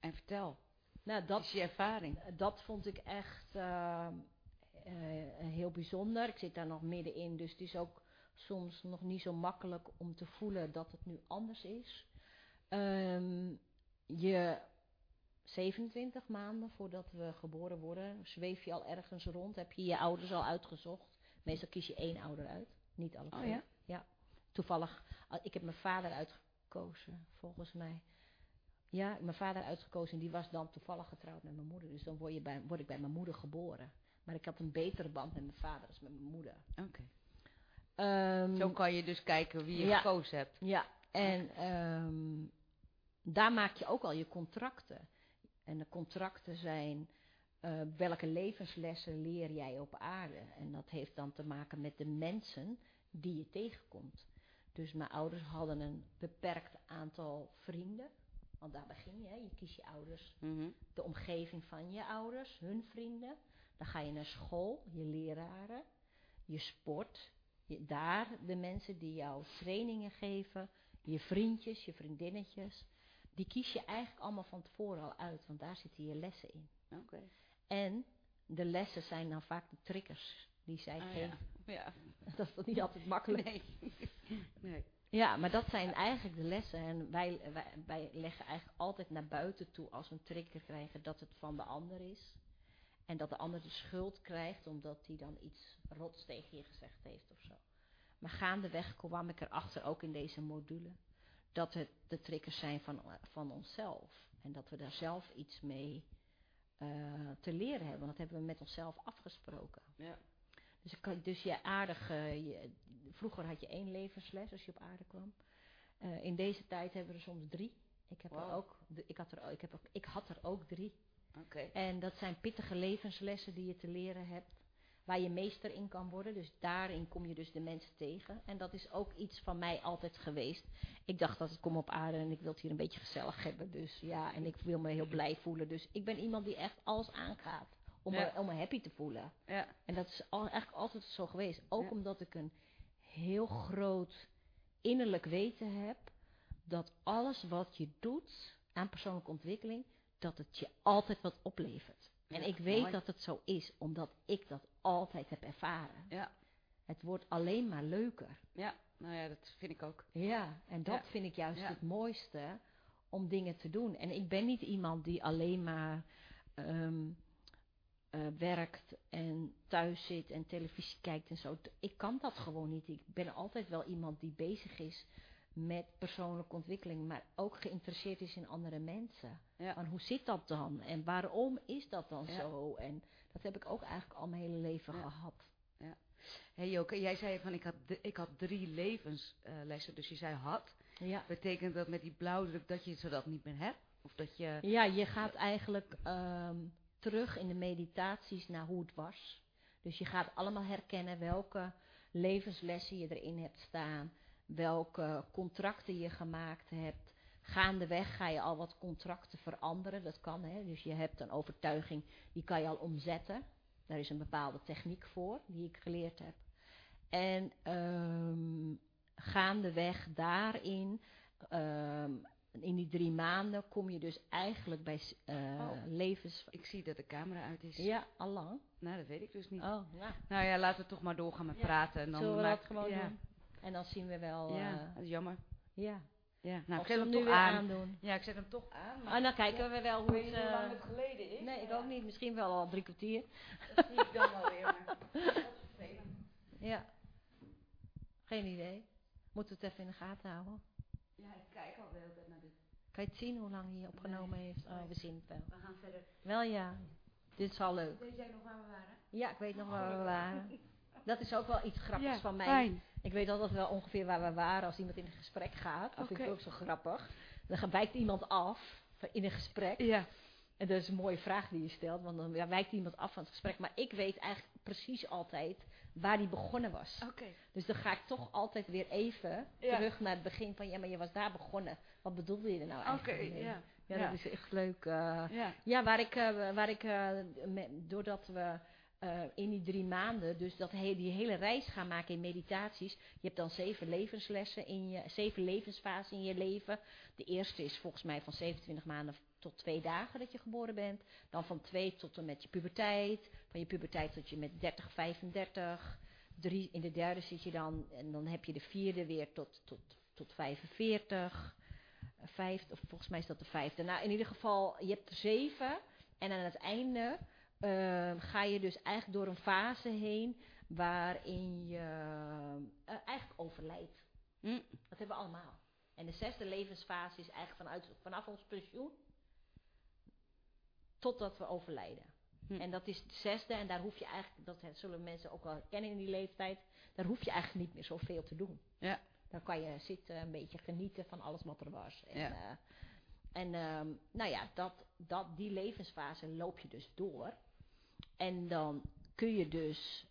En vertel, Nou, dat is je ervaring. dat vond ik echt eh, eh, heel bijzonder. Ik zit daar nog middenin, dus het is ook soms nog niet zo makkelijk om te voelen dat het nu anders is. Ehm, je 27 maanden voordat we geboren worden, zweef je al ergens rond. Heb je je ouders al uitgezocht? Meestal kies je één ouder uit, niet alle Oh twee. ja? Toevallig, ah, ik heb mijn vader uitgekozen, volgens mij. Ja, mijn vader uitgekozen en die was dan toevallig getrouwd met mijn moeder. Dus dan word, je bij, word ik bij mijn moeder geboren. Maar ik had een betere band met mijn vader dan met mijn moeder. Oké. Ehm, Zo kan je dus kijken wie je Ja. gekozen hebt. ja, en ehm, daar maak je ook al je contracten. En de contracten zijn eh, welke levenslessen leer jij op aarde. En dat heeft dan te maken met de mensen die je tegenkomt. Dus mijn ouders hadden een beperkt aantal vrienden. Want daar begin je, hè. je kiest je ouders Mhm. de omgeving van je ouders, hun vrienden. Dan ga je naar school, je leraren, je sport. Je, daar de mensen die jou trainingen geven, je vriendjes, je vriendinnetjes. Die kies je eigenlijk allemaal van tevoren al uit, want daar zitten je lessen in. Oké. En de lessen zijn dan vaak de triggers die zij Ah, geven. ja. ja. Dat is toch niet altijd makkelijk. Nee. nee. Ja, maar dat zijn eigenlijk de lessen. En wij, wij, wij leggen eigenlijk altijd naar buiten toe als we een trigger krijgen dat het van de ander is. En dat de ander de schuld krijgt omdat hij dan iets rots tegen je gezegd heeft of zo. Maar gaandeweg kwam ik erachter, ook in deze module, dat het de triggers zijn van, van onszelf. En dat we daar zelf iets mee eh, te leren hebben. Want dat hebben we met onszelf afgesproken. Ja. Dus, kan, dus je aardige, je, vroeger had je één levensles als je op aarde kwam. Eh, in deze tijd hebben we er soms drie. Ik, heb er ook, ik, had er, ik, heb ook, ik had er ook drie. Oké. En dat zijn pittige levenslessen die je te leren hebt. Waar je meester in kan worden. Dus daarin kom je dus de mensen tegen. En dat is ook iets van mij altijd geweest. Ik dacht dat ik kom op aarde en ik wil het hier een beetje gezellig hebben. Dus ja, en ik wil me heel blij voelen. Dus ik ben iemand die echt alles aangaat. Om, Ja. me, om me happy te voelen. Ja. En dat is al, eigenlijk altijd zo geweest. Ook Ja. omdat ik een heel groot innerlijk weten heb dat alles wat je doet aan persoonlijke ontwikkeling dat het je altijd wat oplevert. En Ja, ik weet mooi. dat het zo is, omdat ik dat altijd heb ervaren. Ja, Het wordt alleen maar leuker. ja, nou ja, dat vind ik ook. Ja, en dat Ja. vind ik juist Ja. het mooiste om dingen te doen. En ik ben niet iemand die alleen maar ehm, eh, werkt en thuis zit en televisie kijkt en zo. Ik kan dat gewoon niet. Ik ben altijd wel iemand die bezig is met persoonlijke ontwikkeling, maar ook geïnteresseerd is in andere mensen. Ja. Van hoe zit dat dan en waarom is dat dan Ja. zo? En dat heb ik ook eigenlijk al mijn hele leven Ja. gehad. Hey Joke, jij zei van ik had, ik had drie levenslessen, dus je zei had. Ja. Betekent dat met die blauwdruk dat je ze dat niet meer hebt? Of dat je... Ja, je gaat eigenlijk ehm, terug in de meditaties naar hoe het was. Dus je gaat allemaal herkennen welke levenslessen je erin hebt staan, welke contracten je gemaakt hebt. Gaandeweg ga je al wat contracten veranderen, dat kan hè. Dus je hebt een overtuiging, die kan je al omzetten. Daar is een bepaalde techniek voor, die ik geleerd heb. En ehm gaandeweg daarin, ehm, in die drie maanden, kom je dus eigenlijk bij Oh. levens... Ik zie dat de camera uit is. Ja, allang. Nou, dat weet ik dus niet. Oh, ja. Nou ja, laten we toch maar doorgaan met Ja. praten. En dan Zullen we dat gewoon ja. doen? En dan zien we wel... Ja, eh, dat is jammer. ja. Ja. Nou, Of ik zet hem toch aan. aandoen. Ja, ik zet hem toch aan. Ah, dan kijken we wel hoe het... hoe lang eh, het geleden is. nee, ik maar ook niet. Misschien wel al drie kwartier. Dat zie ik dan wel weer. Maar dat is vervelend. Ja. Geen idee. Moeten we het even in de gaten houden? Ja, ik kijk al de hele tijd naar. Kan je het zien hoe lang hij opgenomen heeft? Oh, we zien het wel. We gaan verder. Wel ja. Dit is al leuk. Weet jij nog waar we waren? Ja, ik weet nog waar we waren. Dat is ook wel iets grappigs van mij. Fijn. Ik weet altijd wel ongeveer waar we waren als iemand in een gesprek gaat. Dat vind ik ook zo grappig. Dan wijkt iemand af in een gesprek. Ja. En dat is een mooie vraag die je stelt, want dan ja, wijkt iemand af van het gesprek. Maar ik weet eigenlijk precies altijd waar die begonnen was. Oké. Dus dan ga ik toch altijd weer even Ja. terug naar het begin van, ja, maar je was daar begonnen. Wat bedoelde je er nou Oké, eigenlijk mee? ja. Ja, Ja. dat is echt leuk. eh. Ja. Ja, waar ik, eh, waar ik eh, me- doordat we in die drie maanden, dus dat he, die hele reis gaan maken in meditaties. Je hebt dan zeven levenslessen in je, zeven levensfasen in je leven. De eerste is volgens mij van 27 maanden tot twee dagen dat je geboren bent. Dan van twee tot en met je puberteit. Van je puberteit tot je met 30, 35. Drie, in de derde zit je dan, en dan heb je de vierde weer tot, tot, tot 45. Vijfde, of volgens mij is dat de vijfde. Nou, in ieder geval, je hebt er zeven. En aan het einde eh, ga je dus eigenlijk door een fase heen waarin je eh, eigenlijk overlijdt. Hm. Dat hebben we allemaal. En de zesde levensfase is eigenlijk vanuit, vanaf ons pensioen totdat we overlijden. Hm. En dat is de zesde en daar hoef je eigenlijk, dat zullen mensen ook wel kennen in die leeftijd, daar hoef je eigenlijk niet meer zoveel te doen. Ja. Dan kan je zitten, een beetje genieten van alles wat er was. En, Ja. eh, en ehm, nou ja, dat, dat, die levensfase loop je dus door. En dan kun je dus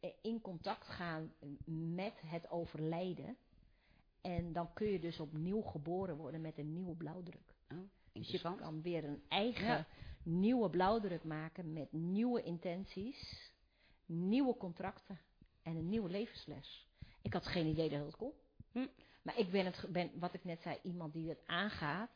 eh, in contact gaan met het overlijden. En dan kun je dus opnieuw geboren worden met een nieuwe blauwdruk. Oh, Dus je kan weer een eigen Ja. nieuwe blauwdruk maken met nieuwe intenties, nieuwe contracten en een nieuwe levensles. Ik had geen idee dat het kon. Hm. Maar ik ben, het, ben, wat ik net zei, iemand die het aangaat.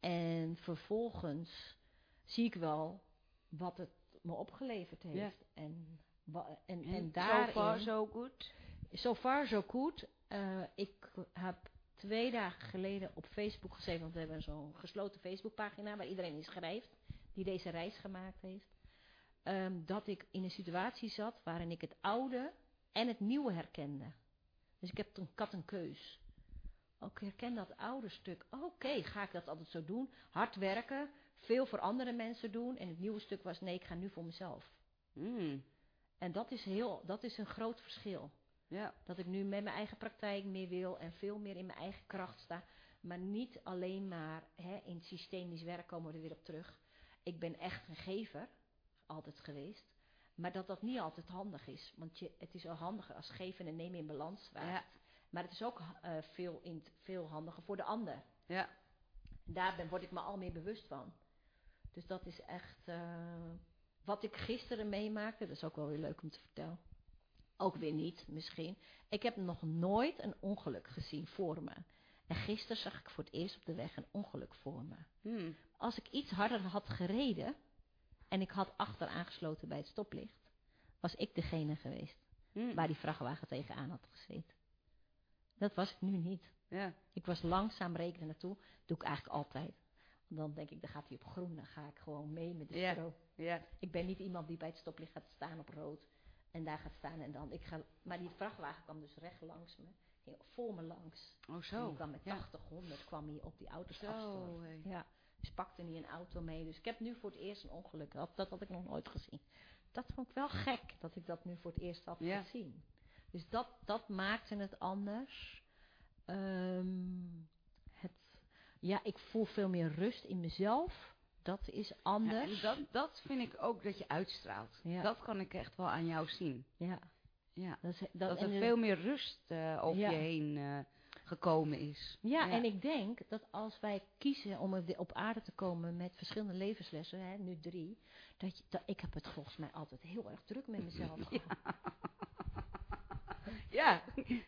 En vervolgens zie ik wel wat het me opgeleverd heeft. En, en, en, En daarin... so far so good. So far, so good. Eh, ik heb twee dagen geleden op Facebook gezeten, want we hebben zo'n gesloten Facebookpagina waar iedereen in schrijft die deze reis gemaakt heeft. Ehm, dat ik in een situatie zat waarin ik het oude en het nieuwe herkende. Dus ik, heb toen, ik had een keus. Ook herken dat oude stuk. Oké, ga ik dat altijd zo doen? Hard werken, veel voor andere mensen doen. En het nieuwe stuk was nee, ik ga nu voor mezelf. Hm. En dat is, heel, dat is een groot verschil. Ja. Dat ik nu met mijn eigen praktijk meer wil en veel meer in mijn eigen kracht sta. Maar niet alleen maar hè, in systemisch werk komen we er weer op terug. Ik ben echt een gever, altijd geweest. Maar dat dat niet altijd handig is. Want je, het is wel handiger als geven en nemen in balans. Ja. Maar het is ook eh, veel, in, veel handiger voor de ander. Ja. Daar ben, word ik me al meer bewust van. Dus dat is echt eh, wat ik gisteren meemaakte. Dat is ook wel weer leuk om te vertellen. Ook weer niet, misschien. Ik heb nog nooit een ongeluk gezien voor me. En gisteren zag ik voor het eerst op de weg een ongeluk voor me. Hmm. Als ik iets harder had gereden en ik had achter aangesloten bij het stoplicht, was ik degene geweest Hmm. waar die vrachtwagen tegenaan had gezeten. Dat was ik nu niet. Ja. Ik was langzaam rekenen naartoe. Doe ik eigenlijk altijd. Want dan denk ik, dan gaat hij op groen. Dan ga ik gewoon mee met de Ja. stroom. Ja. Ik ben niet iemand die bij het stoplicht gaat staan op rood. En daar gaat staan en dan. Ik ga, maar die vrachtwagen kwam dus recht langs me. Ging voor me langs. Oh En zo. die kwam met Ja. 80, 100 kwam hij op die auto's Zo. afstorten. Ja, dus pakte niet een auto mee. Dus ik heb nu voor het eerst een ongeluk gehad. Dat had ik nog nooit gezien. Dat vond ik wel gek, dat ik dat nu voor het eerst had Ja. gezien. Dus dat, dat maakte het anders. Ehm, het, ja, ik voel veel meer rust in mezelf. Dat is Ja, anders. en dat, dat vind ik ook dat je uitstraalt. Ja. Dat kan ik echt wel aan jou zien. ja, Ja. dat, is, dat, er veel meer rust eh, over je heen eh, gekomen is. Ja, en ik denk dat als wij kiezen om op aarde te komen met verschillende levenslessen, hè, nu drie, dat, je, dat ik heb het volgens mij altijd heel erg druk met mezelf gehad. Ja,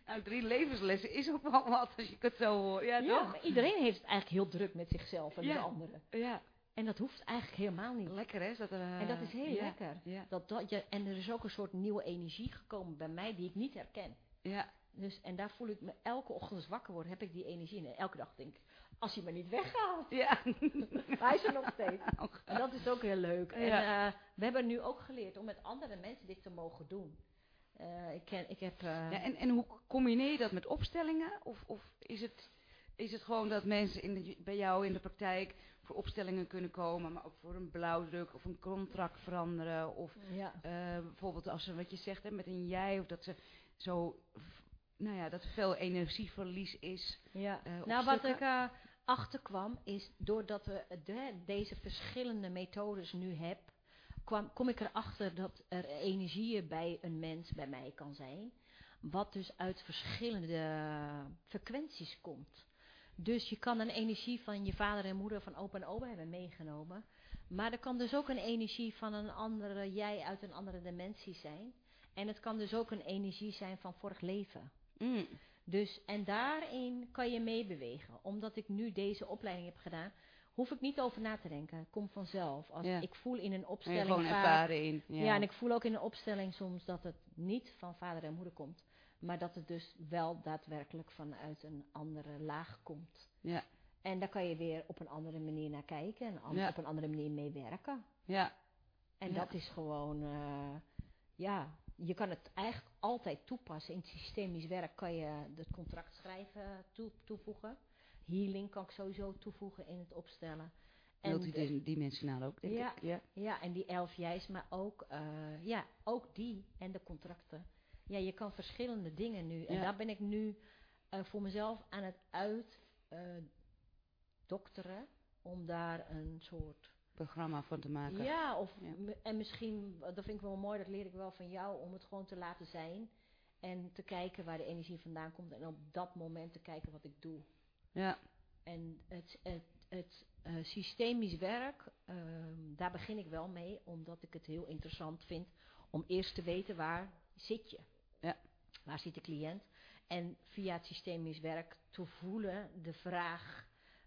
nou drie levenslessen is ook wel wat als je het zo hoort. Ja, Ja, toch? maar iedereen heeft het eigenlijk heel druk met zichzelf en de anderen. Ja, En dat hoeft eigenlijk helemaal niet. lekker hè? is Dat, er, En dat is heel lekker. Dat, dat je, en er is ook een soort nieuwe energie gekomen bij mij die ik niet herken. ja, Dus, en daar voel ik me elke ochtend wakker word, heb ik die energie. En elke dag denk ik, als hij maar niet weggaat. ja. Hij is er nog steeds. En dat is ook heel leuk. En Ja. eh, we hebben nu ook geleerd om met andere mensen dit te mogen doen. Eh, ik, ken, ik heb... eh, Ja, en, en hoe combineer je dat met opstellingen? Of, of is, het, is het gewoon dat mensen in de, bij jou in de praktijk voor opstellingen kunnen komen, maar ook voor een blauwdruk of een contract veranderen? Of ja. bijvoorbeeld als ze wat je zegt hè, met een jij, of dat ze zo, nou ja, dat veel energieverlies is. Ja. eh, nou, wat ik eh, achterkwam is doordat we de, deze verschillende methodes nu heb, kwam, kom ik erachter dat er energieën bij een mens, bij mij kan zijn, wat dus uit verschillende frequenties komt. Dus je kan een energie van je vader en moeder, van opa en oma hebben meegenomen. Maar er kan dus ook een energie van een andere jij uit een andere dimensie zijn. En het kan dus ook een energie zijn van vorig leven. Mm, Dus, en daarin kan je meebewegen. Omdat ik nu deze opleiding heb gedaan, hoef ik niet over na te denken. Het komt vanzelf. Als Ja. Ik voel in een en opstelling gewoon vaak- ervaren in. Ja, ja. en ik voel ook in een opstelling soms dat het niet van vader en moeder komt. Maar dat het dus wel daadwerkelijk vanuit een andere laag komt. ja, En daar kan je weer op een andere manier naar kijken en an- Ja. op een andere manier mee werken. ja, En dat is gewoon, eh, ja, je kan het eigenlijk altijd toepassen. In het systemisch werk kan je het contract schrijven toe, toevoegen. Healing kan ik sowieso toevoegen in het opstellen. En multidimensionaal ook, denk Ja. ik. Ja. ja, en die elf jij's, maar ook, eh, ja, ook die en de contracten. Ja, je kan verschillende dingen nu. En Ja. daar ben ik nu eh, voor mezelf aan het uit eh, dokteren. Om daar een soort Programma van te maken. ja, of Ja. en misschien, dat vind ik wel mooi, dat leer ik wel van jou, om het gewoon te laten zijn. En te kijken waar de energie vandaan komt. En op dat moment te kijken wat ik doe. ja. En het, het, het eh, systemisch werk, ehm, daar begin ik wel mee, omdat ik het heel interessant vind om eerst te weten waar zit je. Ja. Waar zit de cliënt? En via het systemisch werk te voelen de vraag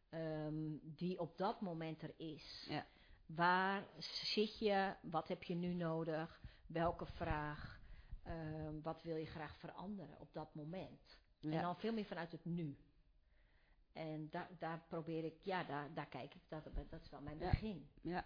ehm, die op dat moment er is. Ja. Waar zit je? Wat heb je nu nodig? Welke vraag? Ehm, wat wil je graag veranderen op dat moment? En dan veel meer vanuit het nu. En daar, daar probeer ik, ja, daar, daar kijk ik, dat, dat is wel mijn Ja. begin. Ja.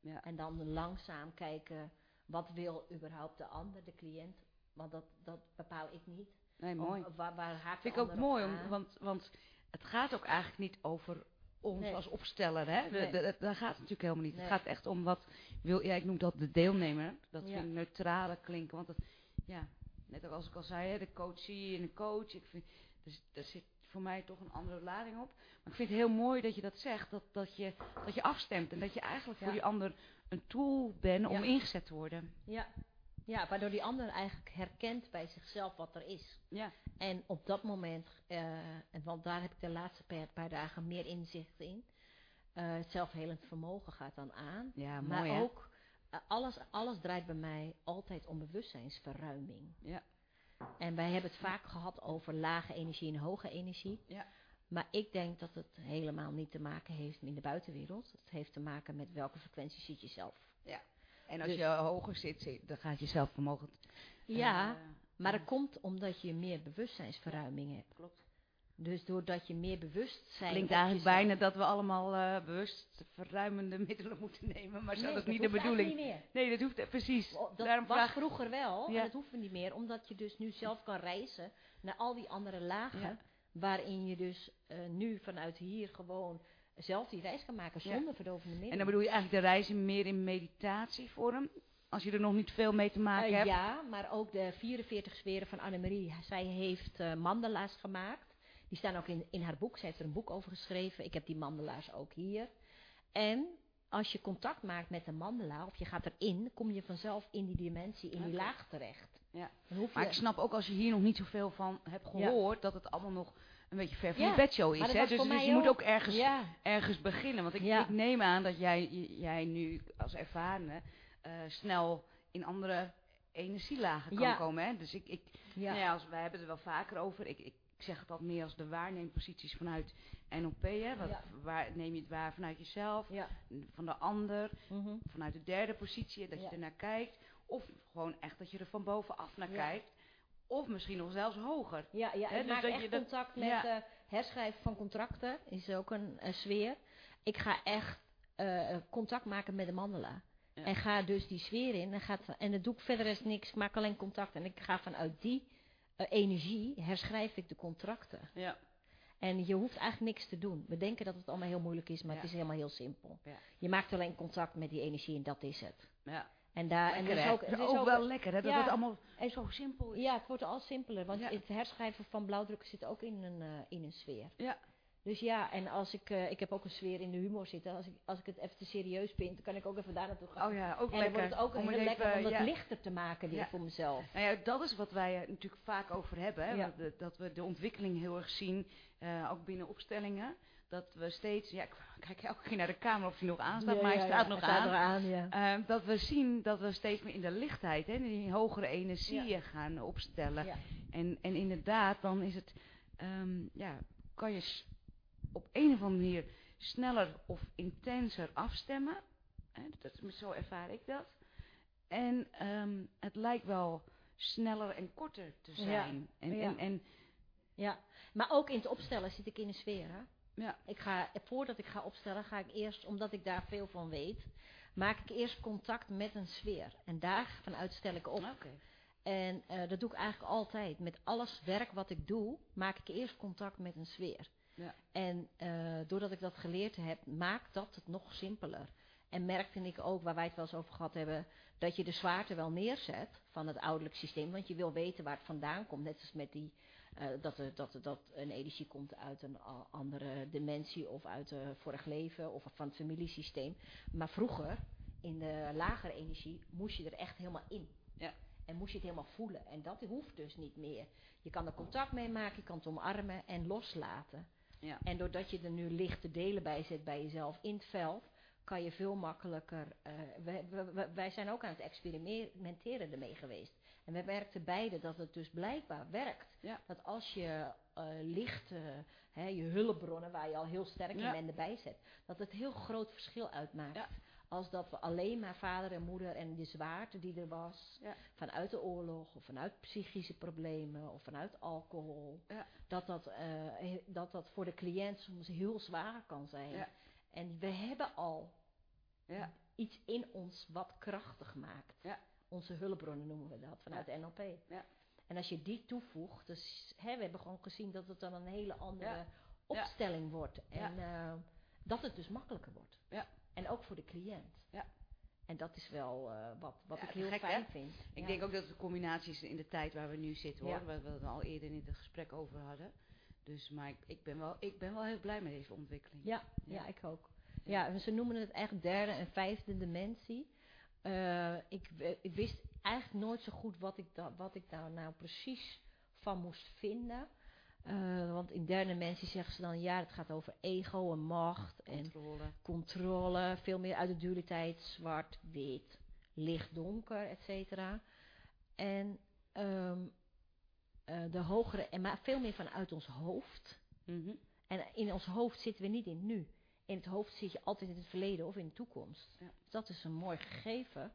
Ja. En dan langzaam kijken, wat wil überhaupt de ander, de cliënt? Want dat, dat bepaal ik niet. Nee, Om- mooi. waar, waar haakt Vind ik ook mooi, om, want, want het gaat ook eigenlijk niet over ons Nee. als opsteller. Hè? De- Nee. de- de- daar gaat het natuurlijk helemaal niet. Nee. Het gaat echt om wat wil, ja, ik noem dat de deelnemer. Dat Ja. vind ik neutrale klinken. Want dat, ja, net als ik al zei, hè, de coachie en de coach. Ik vind, dus, er zit voor mij toch een andere lading op. Maar ik vind het heel mooi dat je dat zegt. Dat, dat, je, dat je afstemt. En dat je eigenlijk Ja. voor die ander een tool bent om Ja. ingezet te worden. Ja. Ja, waardoor die ander eigenlijk herkent bij zichzelf wat er is. Ja. En op dat moment, en want daar heb ik de laatste paar, dagen meer inzicht in. eh, het zelfhelend vermogen gaat dan aan. Ja, maar mooi hè? ook, eh, alles, alles draait bij mij altijd om bewustzijnsverruiming. Ja. En wij hebben het vaak gehad over lage energie en hoge energie. Ja. Maar ik denk dat het helemaal niet te maken heeft in de buitenwereld. Het heeft te maken met welke frequentie zit je zelf. En als Dus- je hoger zit, dan gaat je zelfvermogen... Ja, eh, maar dat komt omdat je meer bewustzijnsverruiming hebt. klopt. Dus doordat je meer bewustzijn... Klinkt eigenlijk bijna dat we allemaal eh, bewust verruimende middelen moeten nemen, maar zo Nee, dat is niet de bedoeling. niet meer. Nee, dat hoeft precies. Oh, Dat Daarom was vraag vroeger wel, Ja. en dat hoeft niet meer, omdat je dus nu zelf kan reizen naar al die andere lagen, Ja. waarin je dus eh, nu vanuit hier gewoon zelf die reis kan maken Ja. zonder verdovende middelen. En dan bedoel je eigenlijk de reizen meer in meditatievorm, als je er nog niet veel mee te maken Eh, hebt. ja, maar ook de 44 sferen van Annemarie. Zij heeft eh, mandala's gemaakt. Die staan ook in, in haar boek. Ze heeft er een boek over geschreven. Ik heb die mandala's ook hier. En als je contact maakt met een mandala, of je gaat erin, kom je vanzelf in die dimensie, in die laag terecht. Ja. Maar ik snap ook als je hier nog niet zoveel van hebt gehoord, dat het allemaal nog een beetje ver van je bedshow is. Hè? Dus, dus je moet ook. ergens, ergens beginnen. Want ik, ik neem aan dat jij, jij nu als ervarene eh, snel in andere energielagen kan komen. Hè? Dus ik, ik. Nou ja, als, wij hebben het er wel vaker over. Ik, ik, ik zeg het altijd meer als de waarneemposities vanuit NLP. Hè? Wat, Ja. waar, neem je het waar vanuit jezelf, ja. van de ander, mhm. vanuit de derde positie, dat Ja. je er naar kijkt. Of gewoon echt dat je er van bovenaf naar kijkt. Of misschien nog zelfs hoger. Ja, ja ik dus maak dat echt je dat- contact met ja. eh, herschrijven van contracten. Is ook een, een sfeer. Ik ga echt eh, contact maken met de mandala. Ja. En ga dus die sfeer in. En, gaat, en dat doe ik verder is niks. Ik maak alleen contact. En ik ga vanuit die eh, energie herschrijf ik de contracten. Ja. En je hoeft eigenlijk niks te doen. We denken dat het allemaal heel moeilijk is, maar Ja. het is helemaal heel simpel. Ja. Je maakt alleen contact met die energie en dat is het. ja. En daar en Lekker, is ook, er is ook, wel lekker, hè? Dat ja. het allemaal en- zo simpel is. ja, het wordt al simpeler, want Ja. het herschrijven van blauwdrukken zit ook in een, eh, in een sfeer. Ja. Dus ja, en als ik, eh, ik heb ook een sfeer in de humor zitten. Als ik, als ik het even te serieus vind, dan kan ik ook even daar naartoe gaan. Oh ja, ook en dan lekker. wordt het ook Om heel het lekker om het ja. lichter te maken weer Ja. voor mezelf. Nou ja, dat is wat wij er natuurlijk vaak over hebben. Hè? Ja. Dat, we de ontwikkeling heel erg zien, eh, ook binnen opstellingen. Dat we steeds, ja, ik kijk elke keer naar de camera of die nog aanstaat, Ja, maar hij staat ja, nog hij staat aan. er aan, ja. Eh, dat we zien dat we steeds meer in de lichtheid, hè, in die hogere energieën gaan opstellen. En, en inderdaad, dan is het, ehm, ja, kan je op een of andere manier sneller of intenser afstemmen. Hè, dat, zo ervaar ik dat. En ehm, het lijkt wel sneller en korter te zijn. En, ja. en, en ja. Maar ook in het opstellen zit ik in een sfeer. Hè? Ja, Ik ga, voordat ik ga opstellen, ga ik eerst, omdat ik daar veel van weet, maak ik eerst contact met een sfeer. En daarvanuit stel ik op. oké. En eh, dat doe ik eigenlijk altijd. Met alles werk wat ik doe, maak ik eerst contact met een sfeer. Ja. En eh, doordat ik dat geleerd heb, maakt dat het nog simpeler. En merkte ik ook, waar wij het wel eens over gehad hebben, dat je de zwaarte wel neerzet van het ouderlijk systeem. Want je wil weten waar het vandaan komt. Net als met die, eh, dat, er, dat, dat een energie komt uit een andere dimensie of uit een vorig leven of van het familiesysteem. Maar vroeger, in de lagere energie, moest je er echt helemaal in. Ja. En moest je het helemaal voelen. En dat hoeft dus niet meer. Je kan er contact mee maken, je kan het omarmen en loslaten. Ja. En doordat je er nu lichte delen bij zet bij jezelf in het veld, kan je veel makkelijker. eh, wij, wij- wij zijn ook aan het experimenteren ermee geweest. En we merkten beide dat het dus blijkbaar werkt. Ja. Dat als je eh lichte, hè, je hulpbronnen, waar je al heel sterk Ja. in bent, erbij zet, dat het heel groot verschil uitmaakt. Ja. Als dat we alleen maar vader en moeder en de zwaarte die er was, Ja. vanuit de oorlog, of vanuit psychische problemen, of vanuit alcohol, Ja. dat, dat, eh, dat dat voor de cliënt soms heel zwaar kan zijn. Ja. En we hebben al Ja. iets in ons wat krachtig maakt. Ja. Onze hulpbronnen noemen we dat, vanuit NLP. Ja. En als je die toevoegt, dus, hè, we hebben gewoon gezien dat het dan een hele andere opstelling wordt. En eh, dat het dus makkelijker wordt. Ja. En ook voor de cliënt. Ja. En dat is wel eh, wat, wat Ja, ik heel gek, fijn hè? vind. Ik Ja. denk ook dat het een combinatie is in de tijd waar we nu zitten hoor. Ja. Waar we het al eerder in het gesprek over hadden. Dus, maar ik, ik, ben wel, ik ben wel heel blij met deze ontwikkeling. Ja. ja. ik ook. Ja, ze noemen het echt derde en vijfde dimensie. Eh, ik, we- ik wist eigenlijk nooit zo goed wat ik, da, wat ik daar nou precies van moest vinden. Eh, want in derde dimensie zeggen ze dan, ja, het gaat over ego en macht en Controle. Veel meer uit de dualiteit, zwart, wit, licht, donker, et cetera. En ehm, eh, de hogere, en maar veel meer vanuit ons hoofd. Mhm. En in ons hoofd zitten we niet in nu. In het hoofd zit je altijd in het verleden of in de toekomst. Ja. Dat is een mooi gegeven.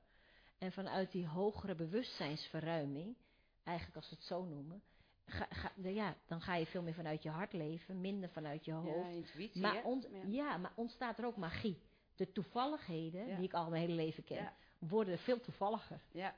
En vanuit die hogere bewustzijnsverruiming, eigenlijk als we het zo noemen, ga, ga, ja, dan ga je veel meer vanuit je hart leven, minder vanuit je Ja, hoofd. intuïtie, maar, ont- Ja. ja, maar ontstaat er ook magie. De toevalligheden, Ja. die ik al mijn hele leven ken, Ja. worden veel toevalliger. Ja,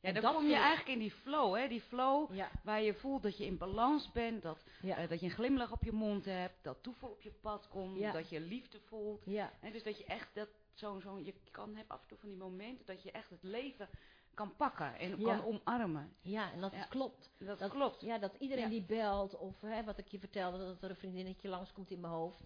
ja En dan kom je eigenlijk in die flow, hè? Die flow Ja, waar je voelt dat je in balans bent, dat, ja, eh, dat je een glimlach op je mond hebt, dat toeval op je pad komt, Ja. dat je liefde voelt. ja, Hè? Dus dat je echt dat zo'n, zo'n, je kan hebben af en toe van die momenten dat je echt het leven kan pakken en kan omarmen. ja, en dat klopt. Dat, Dat- klopt. Ja, dat iedereen die belt, of hè, wat ik je vertelde, dat er een vriendinnetje langskomt in mijn hoofd,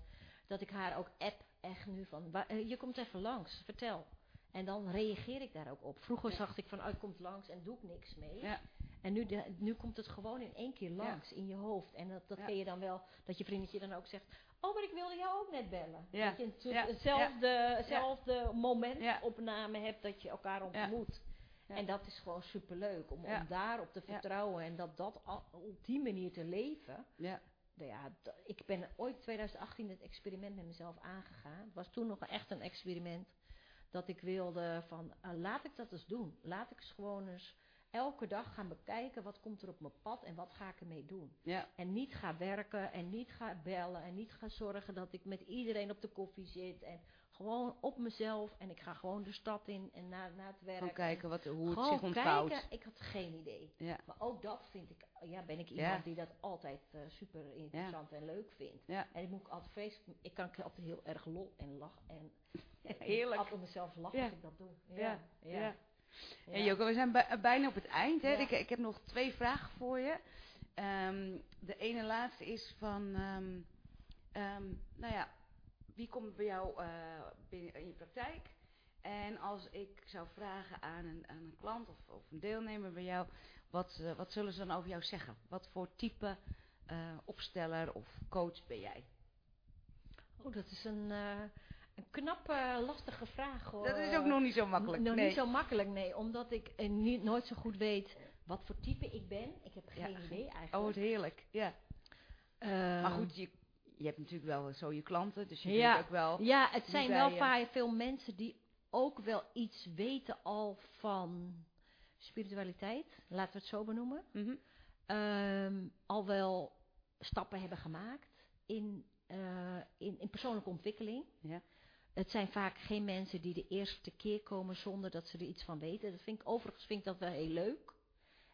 dat ik haar ook app echt nu van, "Wa- eh, je komt even langs, vertel. En dan reageer ik daar ook op. Vroeger Ja. zag ik van, oh, komt langs en doe ik niks mee. Ja. En nu, de- nu komt het gewoon in één keer langs in je hoofd. En dat, dat ken je dan wel, dat je vriendetje dan ook zegt, oh, maar ik wilde jou ook net bellen. Dat je een Ja. hetzelfde, hetzelfde momentopname hebt dat je elkaar ontmoet. En dat is gewoon superleuk, om, om daarop te vertrouwen en dat, dat al- op die manier te leven. Ja. Nou ja, ik ben ooit 2018 het experiment met mezelf aangegaan. Het was toen nog echt een experiment dat ik wilde van, ah, laat ik dat eens doen. Laat ik eens gewoon eens elke dag gaan bekijken wat komt er op mijn pad en wat ga ik ermee doen. Ja. En niet ga werken en niet ga bellen en niet ga zorgen dat ik met iedereen op de koffie zit. En gewoon op mezelf en ik ga gewoon de stad in en naar, naar het werk. Gewoon kijken wat, hoe het Gewoon zich ontvouwt. kijken, ik had geen idee. Ja. Maar ook dat vind ik, ja, ben ik Ja. iemand die dat altijd eh, super interessant en leuk vindt. En ik moet altijd vreselijk, ik kan altijd heel erg lol en lach en Heerlijk. altijd mezelf lachen als ik dat doe. Ja. Ja, Ja. Hey Joko, we zijn bij- bijna op het eind. Hè? Ja. Ik, ik heb nog twee vragen voor je. Ehm, de ene laatste is van, ehm, ehm, nou ja, wie komt bij jou eh, binnen in je praktijk? En als ik zou vragen aan een, aan een klant of, of een deelnemer bij jou, wat, eh, wat zullen ze dan over jou zeggen? Wat voor type eh, opsteller of coach ben jij? Oh, dat is een, een knappe, lastige vraag hoor. Dat is ook nog niet zo makkelijk. Nog nee. niet zo makkelijk, nee. Omdat ik niet, nooit zo goed weet wat voor type ik ben. Ik heb geen idee eigenlijk. Oh, wat heerlijk. Ja. Ehm, maar goed, je, je hebt natuurlijk wel zo je klanten, dus je Ja. weet ook wel. Ja, het zijn wel je- vaak veel mensen die ook wel iets weten al van spiritualiteit. Laten we het zo benoemen. Mhm. Ehm, al wel stappen hebben gemaakt in, eh, in, in persoonlijke ontwikkeling. Ja. Het zijn vaak geen mensen die de eerste keer komen zonder dat ze er iets van weten. Dat vind ik, overigens vind ik dat wel heel leuk.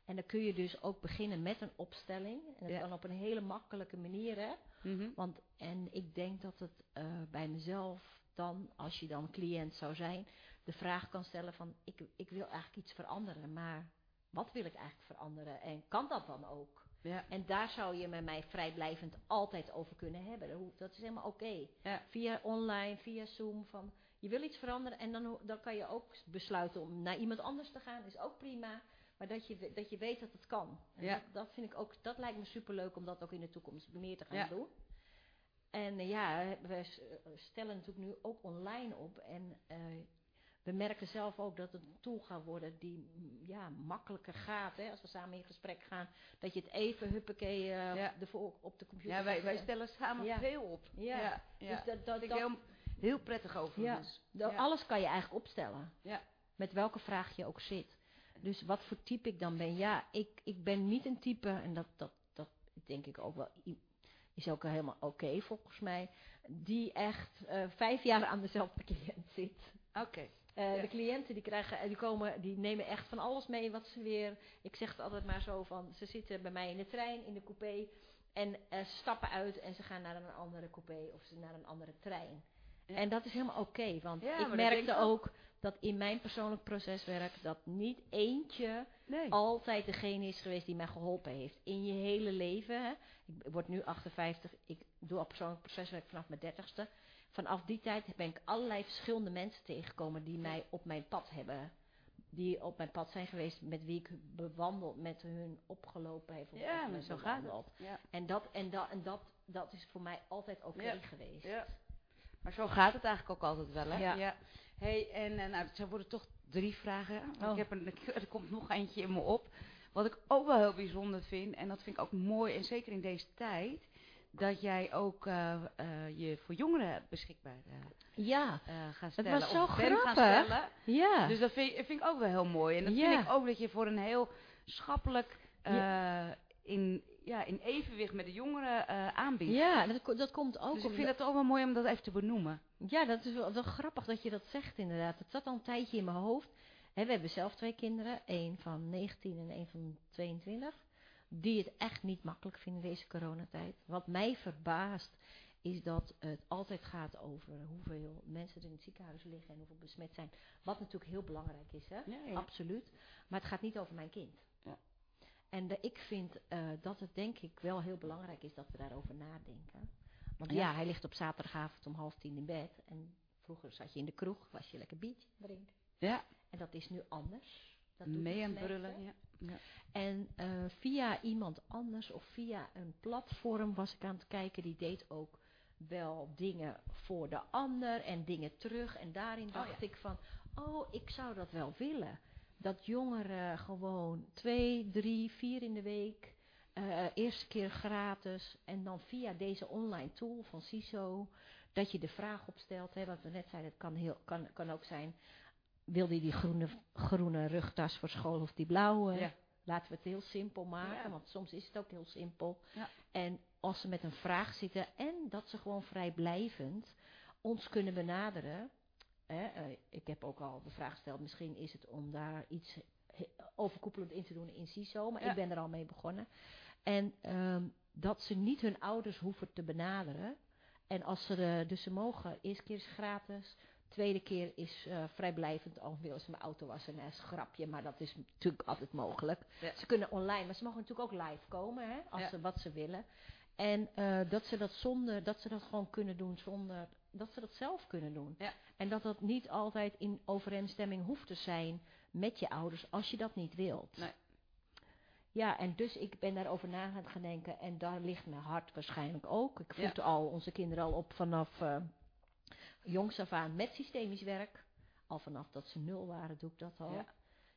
En dan kun je dus ook beginnen met een opstelling. En dat Ja. kan op een hele makkelijke manier. Hè? Mhm. Want, en ik denk dat het eh, bij mezelf dan, als je dan cliënt zou zijn, de vraag kan stellen van, ik, ik wil eigenlijk iets veranderen, maar wat wil ik eigenlijk veranderen? En kan dat dan ook? Ja. En daar zou je met mij vrijblijvend altijd over kunnen hebben. Dat is helemaal oké. Ja. Via online, via Zoom, van je wil iets veranderen en dan, dan kan je ook besluiten om naar iemand anders te gaan, is ook prima. Maar dat je, dat je weet dat het kan. En Ja. dat, dat vind ik ook, dat lijkt me superleuk om dat ook in de toekomst meer te gaan Ja. doen. En eh, ja, we eh, stellen natuurlijk nu ook online op. En eh, we merken zelf ook dat het een tool gaat worden die mm, ja, makkelijker gaat. Hè, als we samen in gesprek gaan. Dat je het even huppakee Ja. ervoor op de computer Ja, wij, stellen samen Ja. veel op. Ja. ja. Dus dat, dat, vind ik heel, heel prettig overigens. dat- Ja. alles kan je eigenlijk opstellen. Ja. Met welke vraag je ook zit. Dus wat voor type ik dan ben. Ja, ik, ik ben niet een type, en dat, dat, dat denk ik ook wel, is ook helemaal oké volgens mij, die echt eh, vijf jaar aan dezelfde cliënt zit. Oké. Eh, Ja. De cliënten die krijgen, die komen, die nemen echt van alles mee wat ze weer. Ik zeg het altijd maar zo van, ze zitten bij mij in de trein, in de coupé. En eh, stappen uit en ze gaan naar een andere coupé of ze naar een andere trein. En dat is helemaal oké, want Ja, ik merkte ik ook. dat in mijn persoonlijk proceswerk dat niet eentje Nee. altijd degene is geweest die mij geholpen heeft. In je hele leven. Hè. Ik word nu 58. Ik doe al persoonlijk proceswerk vanaf mijn 30ste. Vanaf die tijd ben ik allerlei verschillende mensen tegengekomen die mij op mijn pad hebben. Die op mijn pad zijn geweest, met wie ik bewandeld, met hun opgelopen heeft. of Ja, maar zo gaat het. Ja. En, dat, en, dat, en dat, dat is voor mij altijd oké Ja. geweest. ja. Maar zo gaat het eigenlijk ook altijd wel, hè? Ja. Hey, en eh, nou, het worden toch drie vragen. Oh. Ik heb er, er komt nog eentje in me op. Wat ik ook wel heel bijzonder vind, en dat vind ik ook mooi, en zeker in deze tijd, dat jij ook eh, eh, je voor jongeren beschikbaar eh, Ja, gaat Dat stellen. was zo of bent gaan grappig. stellen. ja. Dus dat vind, vind ik ook wel heel mooi. En dat Ja. vind ik ook dat je voor een heel schappelijk eh, in, ja, in evenwicht met de jongeren aanbiedt. ja, dat, dat komt ook dus ik vind het ook wel mooi om dat even te benoemen. Ja, dat is wel, wel grappig dat je dat zegt inderdaad. Het zat al een tijdje in mijn hoofd. We hebben zelf twee kinderen, één van 19 en één van 22, die het echt niet makkelijk vinden deze coronatijd. Wat mij verbaast is dat het altijd gaat over hoeveel mensen er in het ziekenhuis liggen en hoeveel besmet zijn. Wat natuurlijk heel belangrijk is, hè? Absoluut. Maar het gaat niet over mijn kind. En de, ik vind eh, dat het denk ik wel heel belangrijk is dat we daarover nadenken. Want Ja. ja. hij ligt op zaterdagavond om half tien in bed. En vroeger zat je in de kroeg, was je lekker biertje drinken. Ja, En dat is nu anders. Dat doet mee aan brullen. Ja. Ja. En eh, via iemand anders of via een platform was ik aan het kijken, die deed ook wel dingen voor de ander en dingen terug. En daarin dacht Oh ja. ik van, oh, ik zou dat wel willen. Dat jongeren gewoon twee, drie, vier in de week, eh, eerste keer gratis en dan via deze online tool van CISO, dat je de vraag opstelt, hè, wat we net zeiden, het kan, heel, kan, kan ook zijn, wil die die groene, groene rugtas voor school of die blauwe? Ja. Laten we het heel simpel maken, Ja. want soms is het ook heel simpel. Ja. En als ze met een vraag zitten en dat ze gewoon vrijblijvend ons kunnen benaderen. Hè, eh, ik heb ook al de vraag gesteld, misschien is het om daar iets overkoepelend in te doen in CISO, maar Ja. ik ben er al mee begonnen. En ehm, dat ze niet hun ouders hoeven te benaderen. En als ze, dus ze mogen, eerste keer is gratis, tweede keer is eh, vrijblijvend, al willen ze mijn auto wassen, een grapje, maar dat is natuurlijk altijd mogelijk. Ja. Ze kunnen online, maar ze mogen natuurlijk ook live komen, hè, als Ja. ze wat ze willen. En eh, dat ze dat zonder, dat ze dat gewoon kunnen doen zonder, dat ze dat zelf kunnen doen. Ja. En dat dat niet altijd in overeenstemming hoeft te zijn met je ouders, als je dat niet wilt. Nee. Ja, en dus ik ben daarover na gaan gaan denken en daar ligt mijn hart waarschijnlijk ook. Ik Ja. voed al onze kinderen al op vanaf eh, jongs af aan met systemisch werk. Al vanaf dat ze nul waren doe ik dat al. Ja.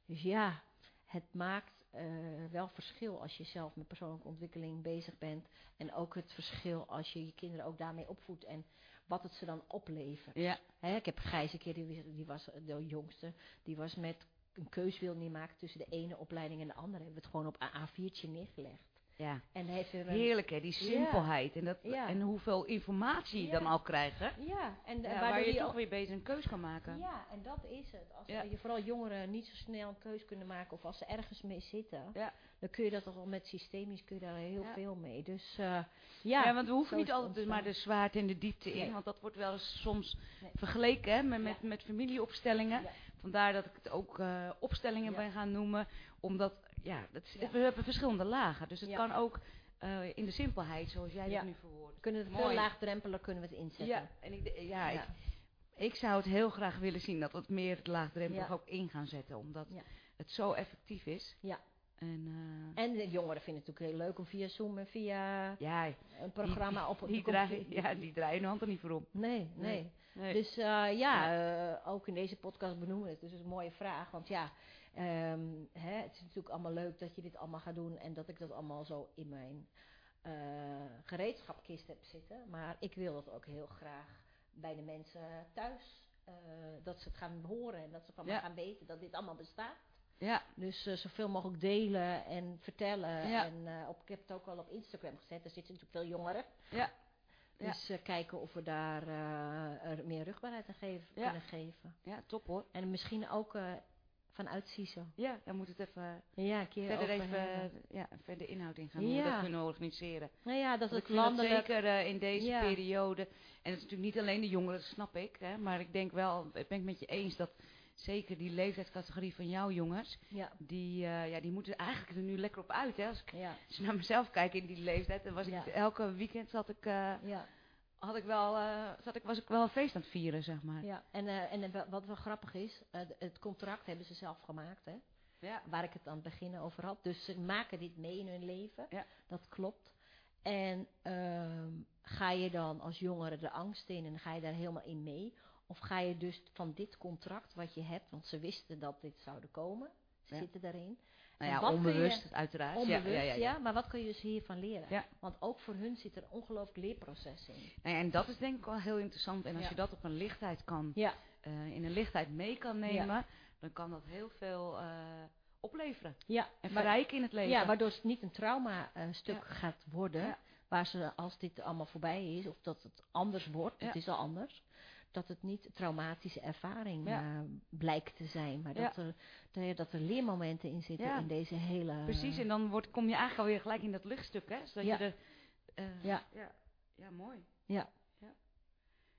Dus ja, het maakt eh, wel verschil als je zelf met persoonlijke ontwikkeling bezig bent. En ook het verschil als je je kinderen ook daarmee opvoedt en wat het ze dan oplevert. Ja. Ik heb Gijs een keer, die, was- die was de jongste, die was met een keus wil niet maken tussen de ene opleiding en de andere. Hebben we het gewoon op een A4'tje neergelegd. Ja. En heeft er een, Heerlijk hè, die simpelheid. En, dat, Ja. en hoeveel informatie je dan al krijgt. Hè? ja, en waar je toch weer beter een keus kan maken. Ja, en dat is het. Als je vooral jongeren niet zo snel een keus kunnen maken of als ze ergens mee zitten, Ja. dan kun je dat toch al met systemisch kun je daar heel veel mee. Dus eh, ja, Ja, want we hoeven niet altijd dus maar de zwaarte en de diepte in. Nee. Want dat wordt wel eens soms Nee. vergeleken hè, met, met, met familieopstellingen. Vandaar dat ik het ook eh, opstellingen Ja. ben gaan noemen. Omdat, ja, dat is- Ja. we hebben verschillende lagen. Dus het Ja. kan ook eh, in de simpelheid, zoals jij dat nu verwoordt. kunnen we het Mooi. veel laagdrempelig kunnen we het inzetten. Ja, en ik, ja. Ik, ik zou het heel graag willen zien dat we het meer laagdrempelig Ja. ook in gaan zetten. Omdat het zo effectief is. Ja. En eh, En de jongeren vinden het natuurlijk heel leuk om via Zoom en via ja, een programma op die, computer- ja, die draaien hun hand er niet voor om. Nee, nee. Nee. Nee. Dus eh, ja, eh, ook in deze podcast benoemen we het. Dus is een mooie vraag. Want ja, ehm, hè, het is natuurlijk allemaal leuk dat je dit allemaal gaat doen. En dat ik dat allemaal zo in mijn eh, gereedschapkist heb zitten. Maar ik wil dat ook heel graag bij de mensen thuis. dat ze het gaan horen en dat ze van me gaan weten dat dit allemaal bestaat. ja, Dus eh, zoveel mogelijk delen en vertellen. Ja. En op, ik heb het ook al op Instagram gezet. Er zitten natuurlijk veel jongeren. ja, Ja. Dus eh, kijken of we daar eh, er meer rugbaarheid aan geven, Ja. kunnen geven. ja, top hoor. En misschien ook eh, vanuit CISO. Ja, dan moet het even Ja, keer verder even ja, verder inhoud in gaan hoe we dat kunnen organiseren. Nou ja, dat het dat landelijk... zeker eh, in deze periode. En het is natuurlijk niet alleen de jongeren, dat snap ik. Hè, maar ik denk wel, ik ben het met je eens dat zeker die leeftijdscategorie van jouw jongens, Ja, die, eh, ja, die moeten eigenlijk er nu lekker op uit. Hè. Als ik ja, als ik naar mezelf kijk in die leeftijd, dan was Ja. ik elke weekend zat ik, eh, had ik wel, eh, zat ik, was ik wel een feest aan het vieren, zeg maar. ja. En, en wat wel grappig is, het contract hebben ze zelf gemaakt, hè. Ja. Waar ik het aan het begin over had. Dus ze maken dit mee in hun leven. Ja. Dat klopt. En ehm, ga je dan als jongere de angst in en ga je daar helemaal in mee? Of ga je dus van dit contract wat je hebt, want ze wisten dat dit zouden komen, ze Ja. zitten daarin. Nou ja, je- onbewust uiteraard. Onbewust, ja, ja, ja, ja. maar wat kun je dus hiervan leren? Ja. Want ook voor hun zit er een ongelooflijk leerproces in. Nou ja, en dat is denk ik wel heel interessant. En als je dat op een lichtheid kan, eh, in een lichtheid mee kan nemen, dan kan dat heel veel eh, opleveren. ja. En verrijken in het leven. Ja, waardoor het niet een trauma-stuk Ja. gaat worden. Waar ze, als dit allemaal voorbij is, of dat het anders wordt, het is al anders. Dat het niet traumatische ervaring Ja. eh, blijkt te zijn. Maar Ja. dat, er, dat, er- dat er leermomenten in zitten Ja. in deze hele... Precies, en dan wordt, kom je eigenlijk alweer gelijk in dat luchtstuk, hè? Zodat Ja. je er... eh, Ja. ja. Ja, mooi. Ja. Ja,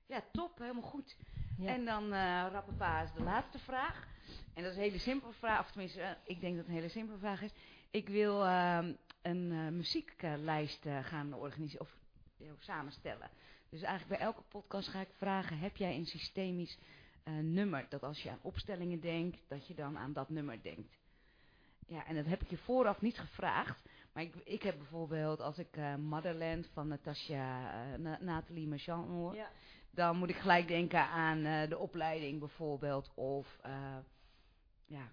ja top, helemaal goed. En dan, eh Rappapa, is de laatste vraag. En dat is een hele simpele vraag, of tenminste, ik denk dat het een hele simpele vraag is. Ik wil ehm, een muzieklijst gaan organiseren, of samenstellen. Dus eigenlijk bij elke podcast ga ik vragen, heb jij een systemisch eh, nummer? Dat als je aan opstellingen denkt, dat je dan aan dat nummer denkt. Ja, en dat heb ik je vooraf niet gevraagd. Maar ik, ik heb bijvoorbeeld, als ik eh, Motherland van Natasha, eh, Na- Nathalie Marchand hoor, Ja. dan moet ik gelijk denken aan de opleiding bijvoorbeeld. Of, ja,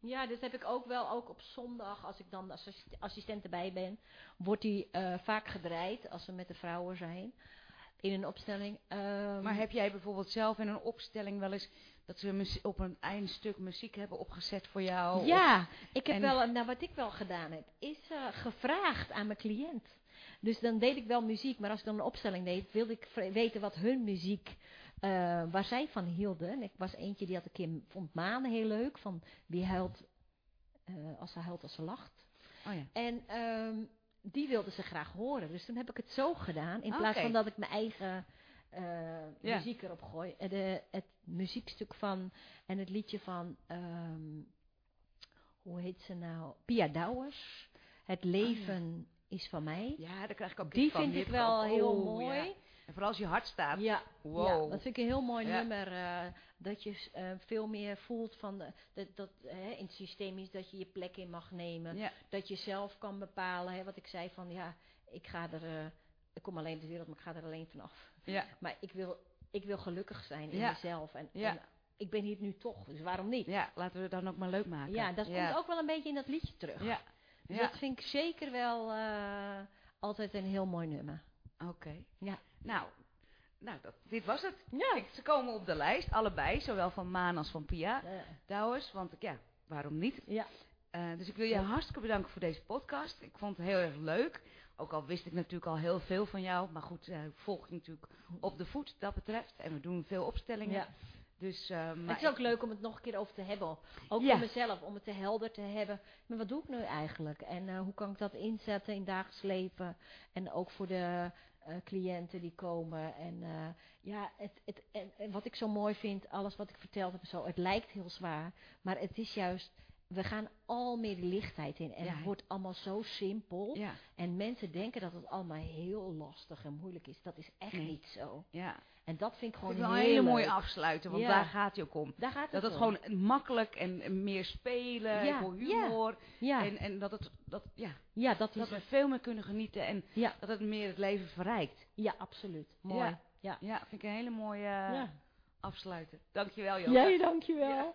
Ja, dit heb ik ook wel. Ook op zondag, als ik dan assistent erbij ben, wordt die vaak gedraaid als we met de vrouwen zijn. In een opstelling. Ehm, maar heb jij bijvoorbeeld zelf in een opstelling wel eens dat ze op een eindstuk muziek hebben opgezet voor jou? Of- Ja, ik heb wel, nou wat ik wel gedaan heb, is eh, gevraagd aan mijn cliënt. Dus dan deed ik wel muziek, maar als ik dan een opstelling deed, wilde ik weten wat hun muziek, eh, waar zij van hielden. En ik was eentje die had een keer, vond manen heel leuk, van wie huilt eh, als ze huilt als ze lacht. Oh ja. En ehm, die wilden ze graag horen. Dus toen heb ik het zo gedaan. In plaats van dat ik mijn eigen eh, Ja. muziek erop gooi. Eh, De, het muziekstuk van en het liedje van, ehm, hoe heet ze nou? Pia Douwers. Het leven is van mij. ja, daar krijg ik ook Die van. vind ik wel heel oh, mooi. ja. En vooral als je hart staat. Ja, Wow. ja, dat vind ik een heel mooi Ja. nummer. eh, dat je eh, veel meer voelt van de, dat, dat hè, in het systeem is dat je je plek in mag nemen. Ja. Dat je zelf kan bepalen. Hè, wat ik zei van ja, ik ga er, eh, ik kom alleen de wereld, maar ik ga er alleen vanaf. Ja. Maar ik wil, ik wil gelukkig zijn in mezelf. En, Ja. en ik ben hier nu toch, dus waarom niet? ja, laten we het dan ook maar leuk maken. Ja, dat komt ook wel een beetje in dat liedje terug. Ja, Dus dat vind ik zeker wel eh, altijd een heel mooi nummer. Oké. Ja. Nou, nou dat, dit was het. Ja. Ze komen op de lijst, allebei, zowel van Maan als van Pia. Douwers, want ja, waarom niet? ja. Eh, dus ik wil je Ja. hartstikke bedanken voor deze podcast. Ik vond het heel erg leuk. Ook al wist ik natuurlijk al heel veel van jou. Maar goed, ik volg je natuurlijk op de voet dat betreft. En we doen veel opstellingen. Ja. Dus, eh, maar het is ook leuk om het nog een keer over te hebben. Ook Ja. voor mezelf, om het te helder te hebben. Maar wat doe ik nu eigenlijk? En hoe kan ik dat inzetten in dagelijks leven? En ook voor de eh, cliënten die komen. En eh, ja, het, het, en, en wat ik zo mooi vind, alles wat ik verteld heb, zo, het lijkt heel zwaar. Maar het is juist, we gaan al meer de lichtheid in. En Ja. het wordt allemaal zo simpel. ja, En mensen denken dat het allemaal heel lastig en moeilijk is. Dat is echt Nee. niet zo. ja. En dat vind ik Ik gewoon wil een heel hele mooie afsluiten, want daar gaat hij ook om. Daar gaat Dat het het om. gewoon makkelijk en meer spelen, wil humor. En, en dat, het, dat, ja, ja, dat is dat we het. veel meer kunnen genieten en dat het meer het leven verrijkt. ja, absoluut. Mooi. Ja. Ja. Vind ik een hele mooie eh, ja. afsluiten. Dankjewel, Joke. Jij, dankjewel.